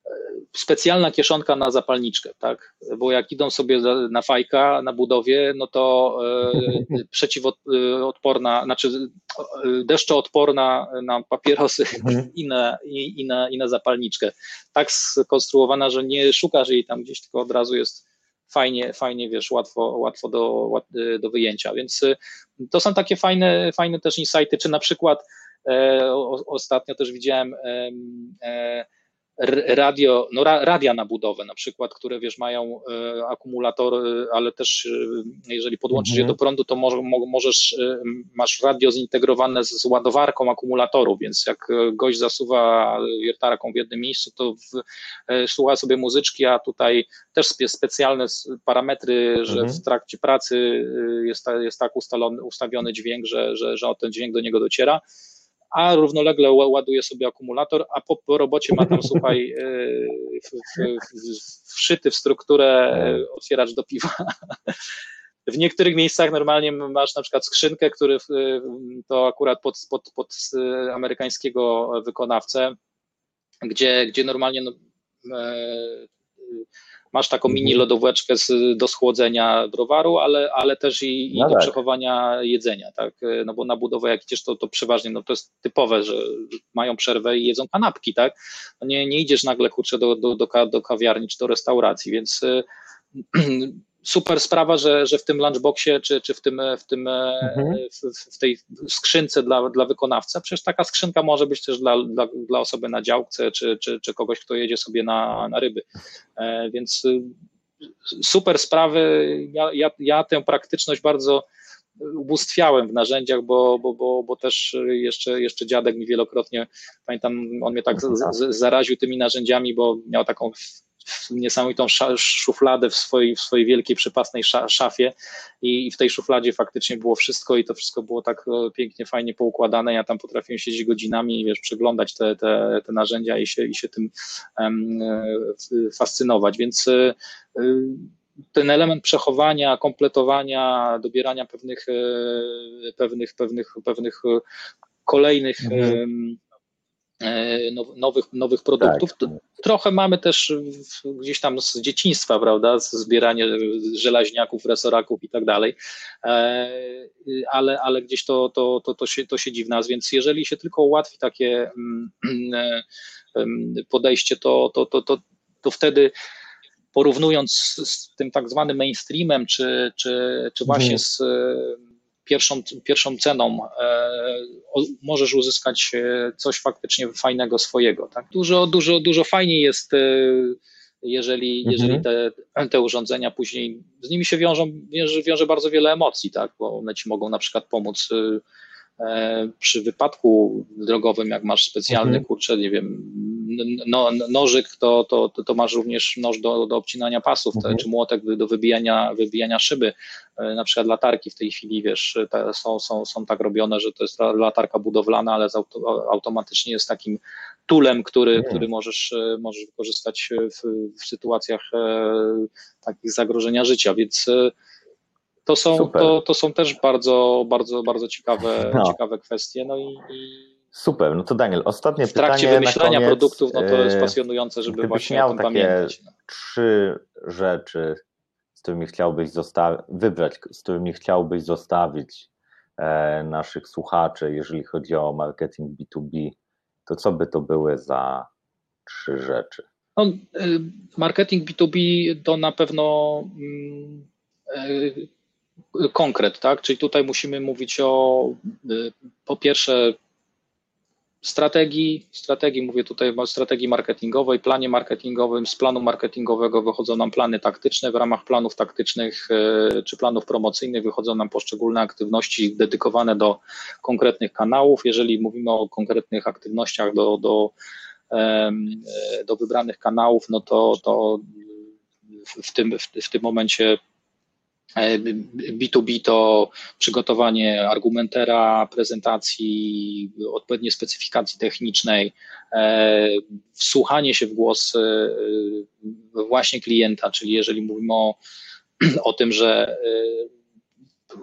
specjalna kieszonka na zapalniczkę, tak? Bo jak idą sobie na fajka na budowie, no to przeciwodporna, znaczy deszczoodporna na papierosy mhm. i, na, i, i, na, i na zapalniczkę. Tak skonstruowana, że nie szukasz jej tam gdzieś, tylko od razu jest fajnie, fajnie wiesz, łatwo, łatwo do, do wyjęcia. Więc y, to są takie fajne, fajne też insighty, czy na przykład e, ostatnio też widziałem e, radio, no radia na budowę na przykład, które wiesz, mają e, akumulatory, ale też e, jeżeli podłączysz mhm. je do prądu, to może, możesz, e, masz radio zintegrowane z, z ładowarką akumulatorów, więc jak gość zasuwa wiertarką w jednym miejscu, to w, słucha sobie muzyczki, a tutaj też specjalne parametry, że mhm. w trakcie pracy jest, jest tak ustalony, ustawiony dźwięk, że, że, że ten dźwięk do niego dociera a równolegle ładuje sobie akumulator, a po, po robocie ma tam, słuchaj, e, w, w, wszyty w strukturę otwieracz do piwa. W niektórych miejscach normalnie masz na przykład skrzynkę, który to akurat pod, pod, pod amerykańskiego wykonawcę, gdzie, gdzie normalnie no, e, masz taką mini mhm. lodóweczkę z, do schłodzenia browaru, ale, ale też i, i no do tak. przechowania jedzenia, tak? No bo na budowę jak idziesz, to, to przeważnie no to jest typowe, że mają przerwę i jedzą kanapki, tak? No nie, nie idziesz nagle kurczę do, do, do, do kawiarni czy do restauracji, więc super sprawa, że, że w tym lunchboxie, czy, czy w, tym, w, tym mhm. w, w, tej skrzynce dla, dla wykonawcy, przecież taka skrzynka może być też dla, dla, dla osoby na działce, czy, czy, czy kogoś, kto jedzie sobie na, na ryby. E, więc y, super sprawy. Ja, ja, ja tę praktyczność bardzo ubóstwiałem w narzędziach, bo, bo, bo, bo też jeszcze, jeszcze dziadek mi wielokrotnie, pamiętam, on mnie tak z, z, zaraził tymi narzędziami, bo miał taką niesamowitą szufladę w swojej, w swojej wielkiej, przepasnej szafie i w tej szufladzie faktycznie było wszystko i to wszystko było tak e, pięknie, fajnie poukładane. Ja tam potrafiłem siedzieć godzinami i wiesz, przeglądać te, te, te narzędzia i się, i się tym um, fascynować, więc e, ten element przechowania, kompletowania, dobierania pewnych, pewnych, pewnych, pewnych kolejnych mhm. E, nowych, nowych produktów. Tak. Trochę mamy też gdzieś tam z dzieciństwa, prawda, zbieranie żelaźniaków, resoraków i tak dalej, e, ale, ale gdzieś to, to, to, to, się, to siedzi w nas, więc jeżeli się tylko ułatwi takie mm, e, podejście, to, to, to, to, to wtedy porównując z tym tak zwanym mainstreamem, czy, czy, czy właśnie mhm. z pierwszą, pierwszą ceną e, możesz uzyskać e, coś faktycznie fajnego swojego. Tak? Dużo, dużo, dużo fajniej jest, e, jeżeli, mhm. jeżeli te, te urządzenia później, z nimi się wiążą, wiąże, wiąże bardzo wiele emocji, tak? bo one ci mogą na przykład pomóc przy wypadku drogowym, jak masz specjalny, mhm. kurczę, nie wiem, no, nożyk, to, to, to, masz również noż do, do obcinania pasów, mhm. czy młotek do wybijania, wybijania szyby. E, na przykład latarki w tej chwili, wiesz, są, są, są tak robione, że to jest latarka budowlana, ale automatycznie jest takim tulem, który, mhm. który możesz, e, możesz wykorzystać w, w sytuacjach e, takich zagrożenia życia, więc to są, to, to są też bardzo, bardzo, bardzo ciekawe, no. ciekawe kwestie. No i, i Super, no to Daniel, ostatnie pytanie. W trakcie wymyślania koniec, produktów, no to jest e, pasjonujące, żeby właśnie miał o tym takie pamiętać. No. Trzy rzeczy, z którymi chciałbyś zostawić, wybrać, z którymi chciałbyś zostawić e, naszych słuchaczy, jeżeli chodzi o marketing B2B, to co by to były za trzy rzeczy? No, e, marketing B2B to na pewno mm, konkret, tak? Czyli tutaj musimy mówić o po pierwsze strategii, strategii, mówię tutaj o strategii marketingowej, planie marketingowym, z planu marketingowego wychodzą nam plany taktyczne, w ramach planów taktycznych e, czy planów promocyjnych wychodzą nam poszczególne aktywności dedykowane do konkretnych kanałów. Jeżeli mówimy o konkretnych aktywnościach do, do, do wybranych kanałów, no to, to w tym, w tym momencie B2B to przygotowanie argumentera, prezentacji, odpowiedniej specyfikacji technicznej, e, wsłuchanie się w głos e, właśnie klienta, czyli jeżeli mówimy o, o tym, że e,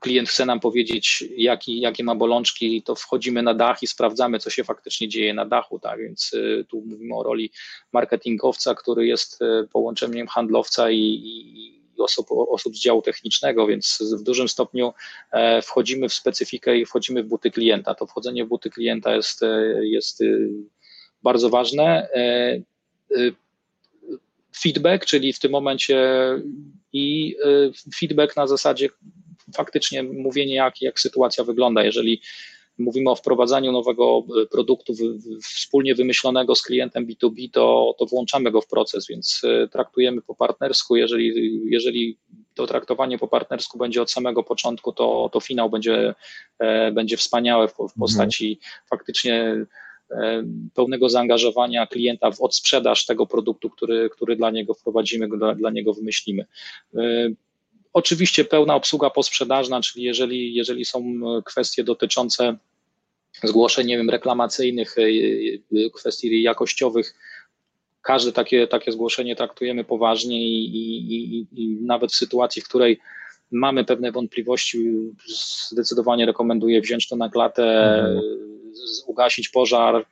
klient chce nam powiedzieć, jaki, jakie ma bolączki, to wchodzimy na dach i sprawdzamy, co się faktycznie dzieje na dachu. Tak? Więc tu mówimy o roli marketingowca, który jest połączeniem handlowca i, i osób, osób z działu technicznego, więc w dużym stopniu e, wchodzimy w specyfikę i wchodzimy w buty klienta. To wchodzenie w buty klienta jest, e, jest e, bardzo ważne. Feedback, czyli w tym momencie i feedback na zasadzie faktycznie mówienie, jak, jak sytuacja wygląda. Jeżeli mówimy o wprowadzaniu nowego e, produktu wspólnie wymyślonego z klientem B2B, to, to włączamy go w proces, więc e, traktujemy po partnersku. Jeżeli, jeżeli to traktowanie po partnersku będzie od samego początku, to, to finał będzie, e, będzie wspaniałe w, w mhm. postaci mhm. faktycznie pełnego zaangażowania klienta w odsprzedaż tego produktu, który, który dla niego wprowadzimy, dla, dla niego wymyślimy. Oczywiście pełna obsługa posprzedażna, czyli jeżeli, jeżeli są e, kwestie dotyczące zgłoszeń, nie wiem, reklamacyjnych, e, e, kwestii jakościowych, każde takie, takie zgłoszenie traktujemy poważnie i, i, i, nawet w sytuacji, w której mamy pewne wątpliwości, zdecydowanie rekomenduję wziąć to na klatę, mhm. ugasić pożar,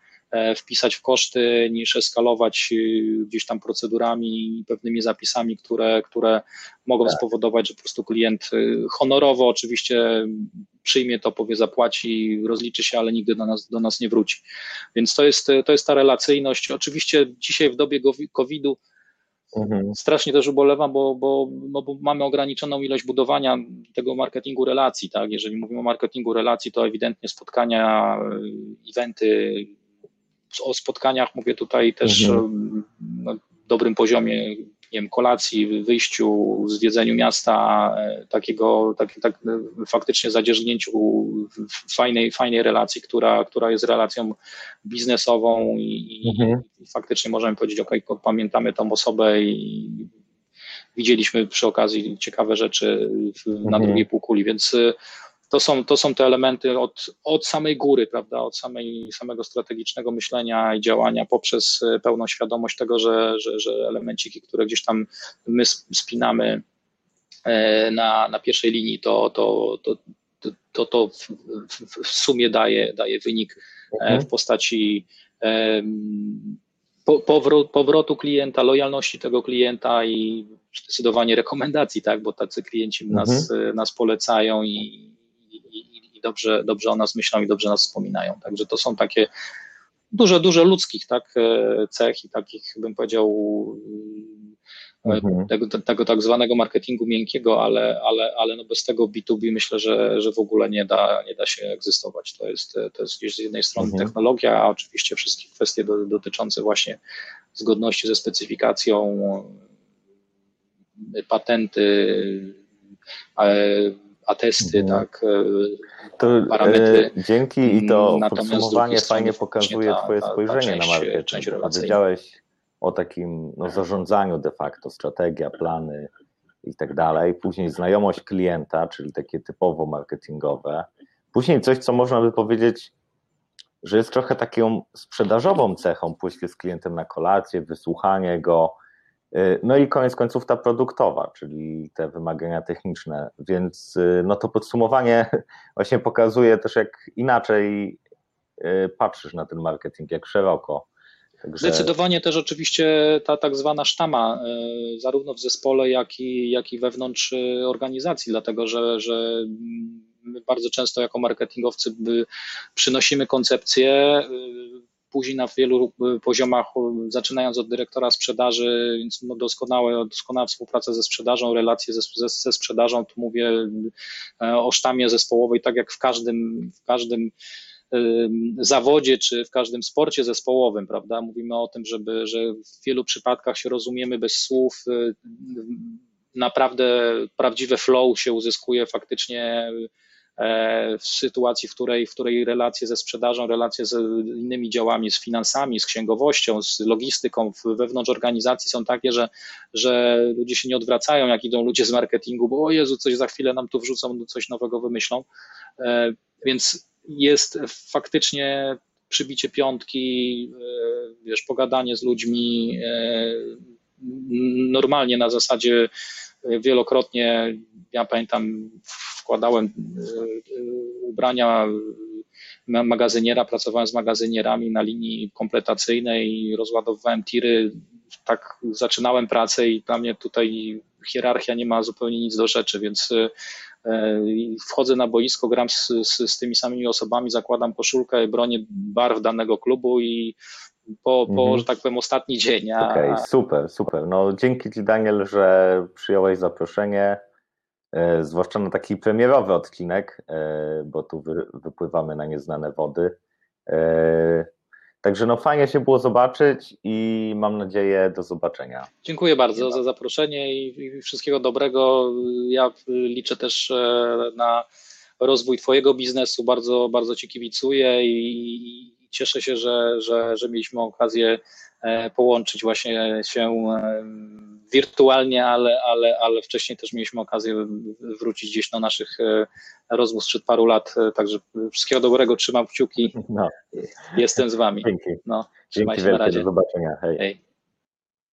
wpisać w koszty, niż eskalować y, gdzieś tam procedurami i pewnymi zapisami, które, które mogą tak. spowodować, że po prostu klient y, honorowo oczywiście przyjmie to, powie, zapłaci, rozliczy się, ale nigdy do nas, do nas nie wróci. Więc to jest, to jest ta relacyjność. Oczywiście dzisiaj w dobie COVID-u Mhm. Strasznie też ubolewam, bo, bo, no bo mamy ograniczoną ilość budowania tego marketingu relacji. Tak? Jeżeli mówimy o marketingu relacji, to ewidentnie spotkania, eventy, o spotkaniach mówię tutaj też mhm. na dobrym poziomie nie wiem, kolacji, wyjściu, zwiedzeniu miasta, takiego tak, tak, faktycznie zadzierzgnięciu fajnej, fajnej relacji, która, która jest relacją biznesową i, mhm. i faktycznie możemy powiedzieć, ok, pamiętamy tą osobę i widzieliśmy przy okazji ciekawe rzeczy na mhm. drugiej półkuli, więc y, to są, to są te elementy od, od samej góry, prawda, od samej, samego strategicznego myślenia i działania poprzez y, pełną świadomość tego, że, że, że elemenciki, które gdzieś tam my spinamy e, na, na pierwszej linii, to, to, to, to, to w, w sumie daje, daje wynik e, mhm. w postaci powrot, powrotu klienta, lojalności tego klienta i zdecydowanie rekomendacji, tak, bo tacy klienci nas, mhm. nas polecają i, i, i, dobrze, dobrze o nas myślą i dobrze nas wspominają. Także to są takie dużo, dużo ludzkich tak, e, cech i takich, bym powiedział, mhm. tego, tego tak zwanego marketingu miękkiego, ale, ale, ale no bez tego B2B myślę, że, że w ogóle nie da, nie da się egzystować. To jest, to jest z jednej strony mhm. technologia, a oczywiście wszystkie kwestie do, dotyczące właśnie zgodności ze specyfikacją, patenty, atesty, mhm. tak, to, parametry. E, dzięki i to Natomiast podsumowanie fajnie pokazuje ta, Twoje spojrzenie ta, ta na marketing. Wiedziałeś o takim no, zarządzaniu de facto, strategia, plany i tak dalej. Później znajomość klienta, czyli takie typowo marketingowe. Później coś, co można by powiedzieć, że jest trochę taką sprzedażową cechą pójście z klientem na kolację, wysłuchanie go, no i koniec końców ta produktowa, czyli te wymagania techniczne. Więc y, no to podsumowanie właśnie pokazuje też, jak inaczej y, patrzysz na ten marketing, jak szeroko Także... Zdecydowanie też oczywiście ta tak zwana sztama, zarówno w zespole, jak i, jak i wewnątrz organizacji, dlatego że, że my bardzo często jako marketingowcy przynosimy koncepcję, później na wielu poziomach, zaczynając od dyrektora sprzedaży, więc no doskonałe, doskonała współpraca ze sprzedażą, relacje ze, ze, ze sprzedażą, tu mówię o sztamie zespołowej, tak jak w każdym, w każdym zawodzie czy w każdym sporcie zespołowym, prawda? Mówimy o tym, żeby, że w wielu przypadkach się rozumiemy bez słów. Naprawdę prawdziwe flow się uzyskuje faktycznie e, w sytuacji, w której, w której relacje ze sprzedażą, relacje z innymi działami, z finansami, z księgowością, z logistyką wewnątrz organizacji są takie, że, że ludzie się nie odwracają, jak idą ludzie z marketingu, bo o Jezu, coś za chwilę nam tu wrzucą, coś nowego wymyślą. E, więc jest faktycznie przybicie piątki, e, wiesz, pogadanie z ludźmi e, normalnie na zasadzie e, wielokrotnie, ja pamiętam, wkładałem ubrania magazyniera, pracowałem z magazynierami na linii kompletacyjnej, rozładowywałem tiry, tak zaczynałem pracę i dla mnie tutaj hierarchia nie ma zupełnie nic do rzeczy, więc wchodzę na boisko, gram z, z, z tymi samymi osobami, zakładam koszulkę, bronię barw danego klubu i po, po mhm. że tak powiem, ostatni dzień. A... Okej, okay, super, super. No, dzięki Ci, Daniel, że przyjąłeś zaproszenie, zwłaszcza na taki premierowy odcinek, e, bo tu wy, wypływamy na nieznane wody. E, Także no fajnie się było zobaczyć i mam nadzieję do zobaczenia. Dziękuję bardzo za zaproszenie i wszystkiego dobrego. Ja liczę też e, na rozwój Twojego biznesu. Bardzo, bardzo Ci kibicuję i cieszę się, że, że, że mieliśmy okazję e, połączyć właśnie się e, wirtualnie, ale, ale, ale wcześniej też mieliśmy okazję wrócić gdzieś do naszych e, rozmów sprzed paru lat. Także wszystkiego dobrego, trzymam kciuki. No. Jestem z Wami. Dzięki. No, Dzięki wielkie. Do zobaczenia. Hej. Hej.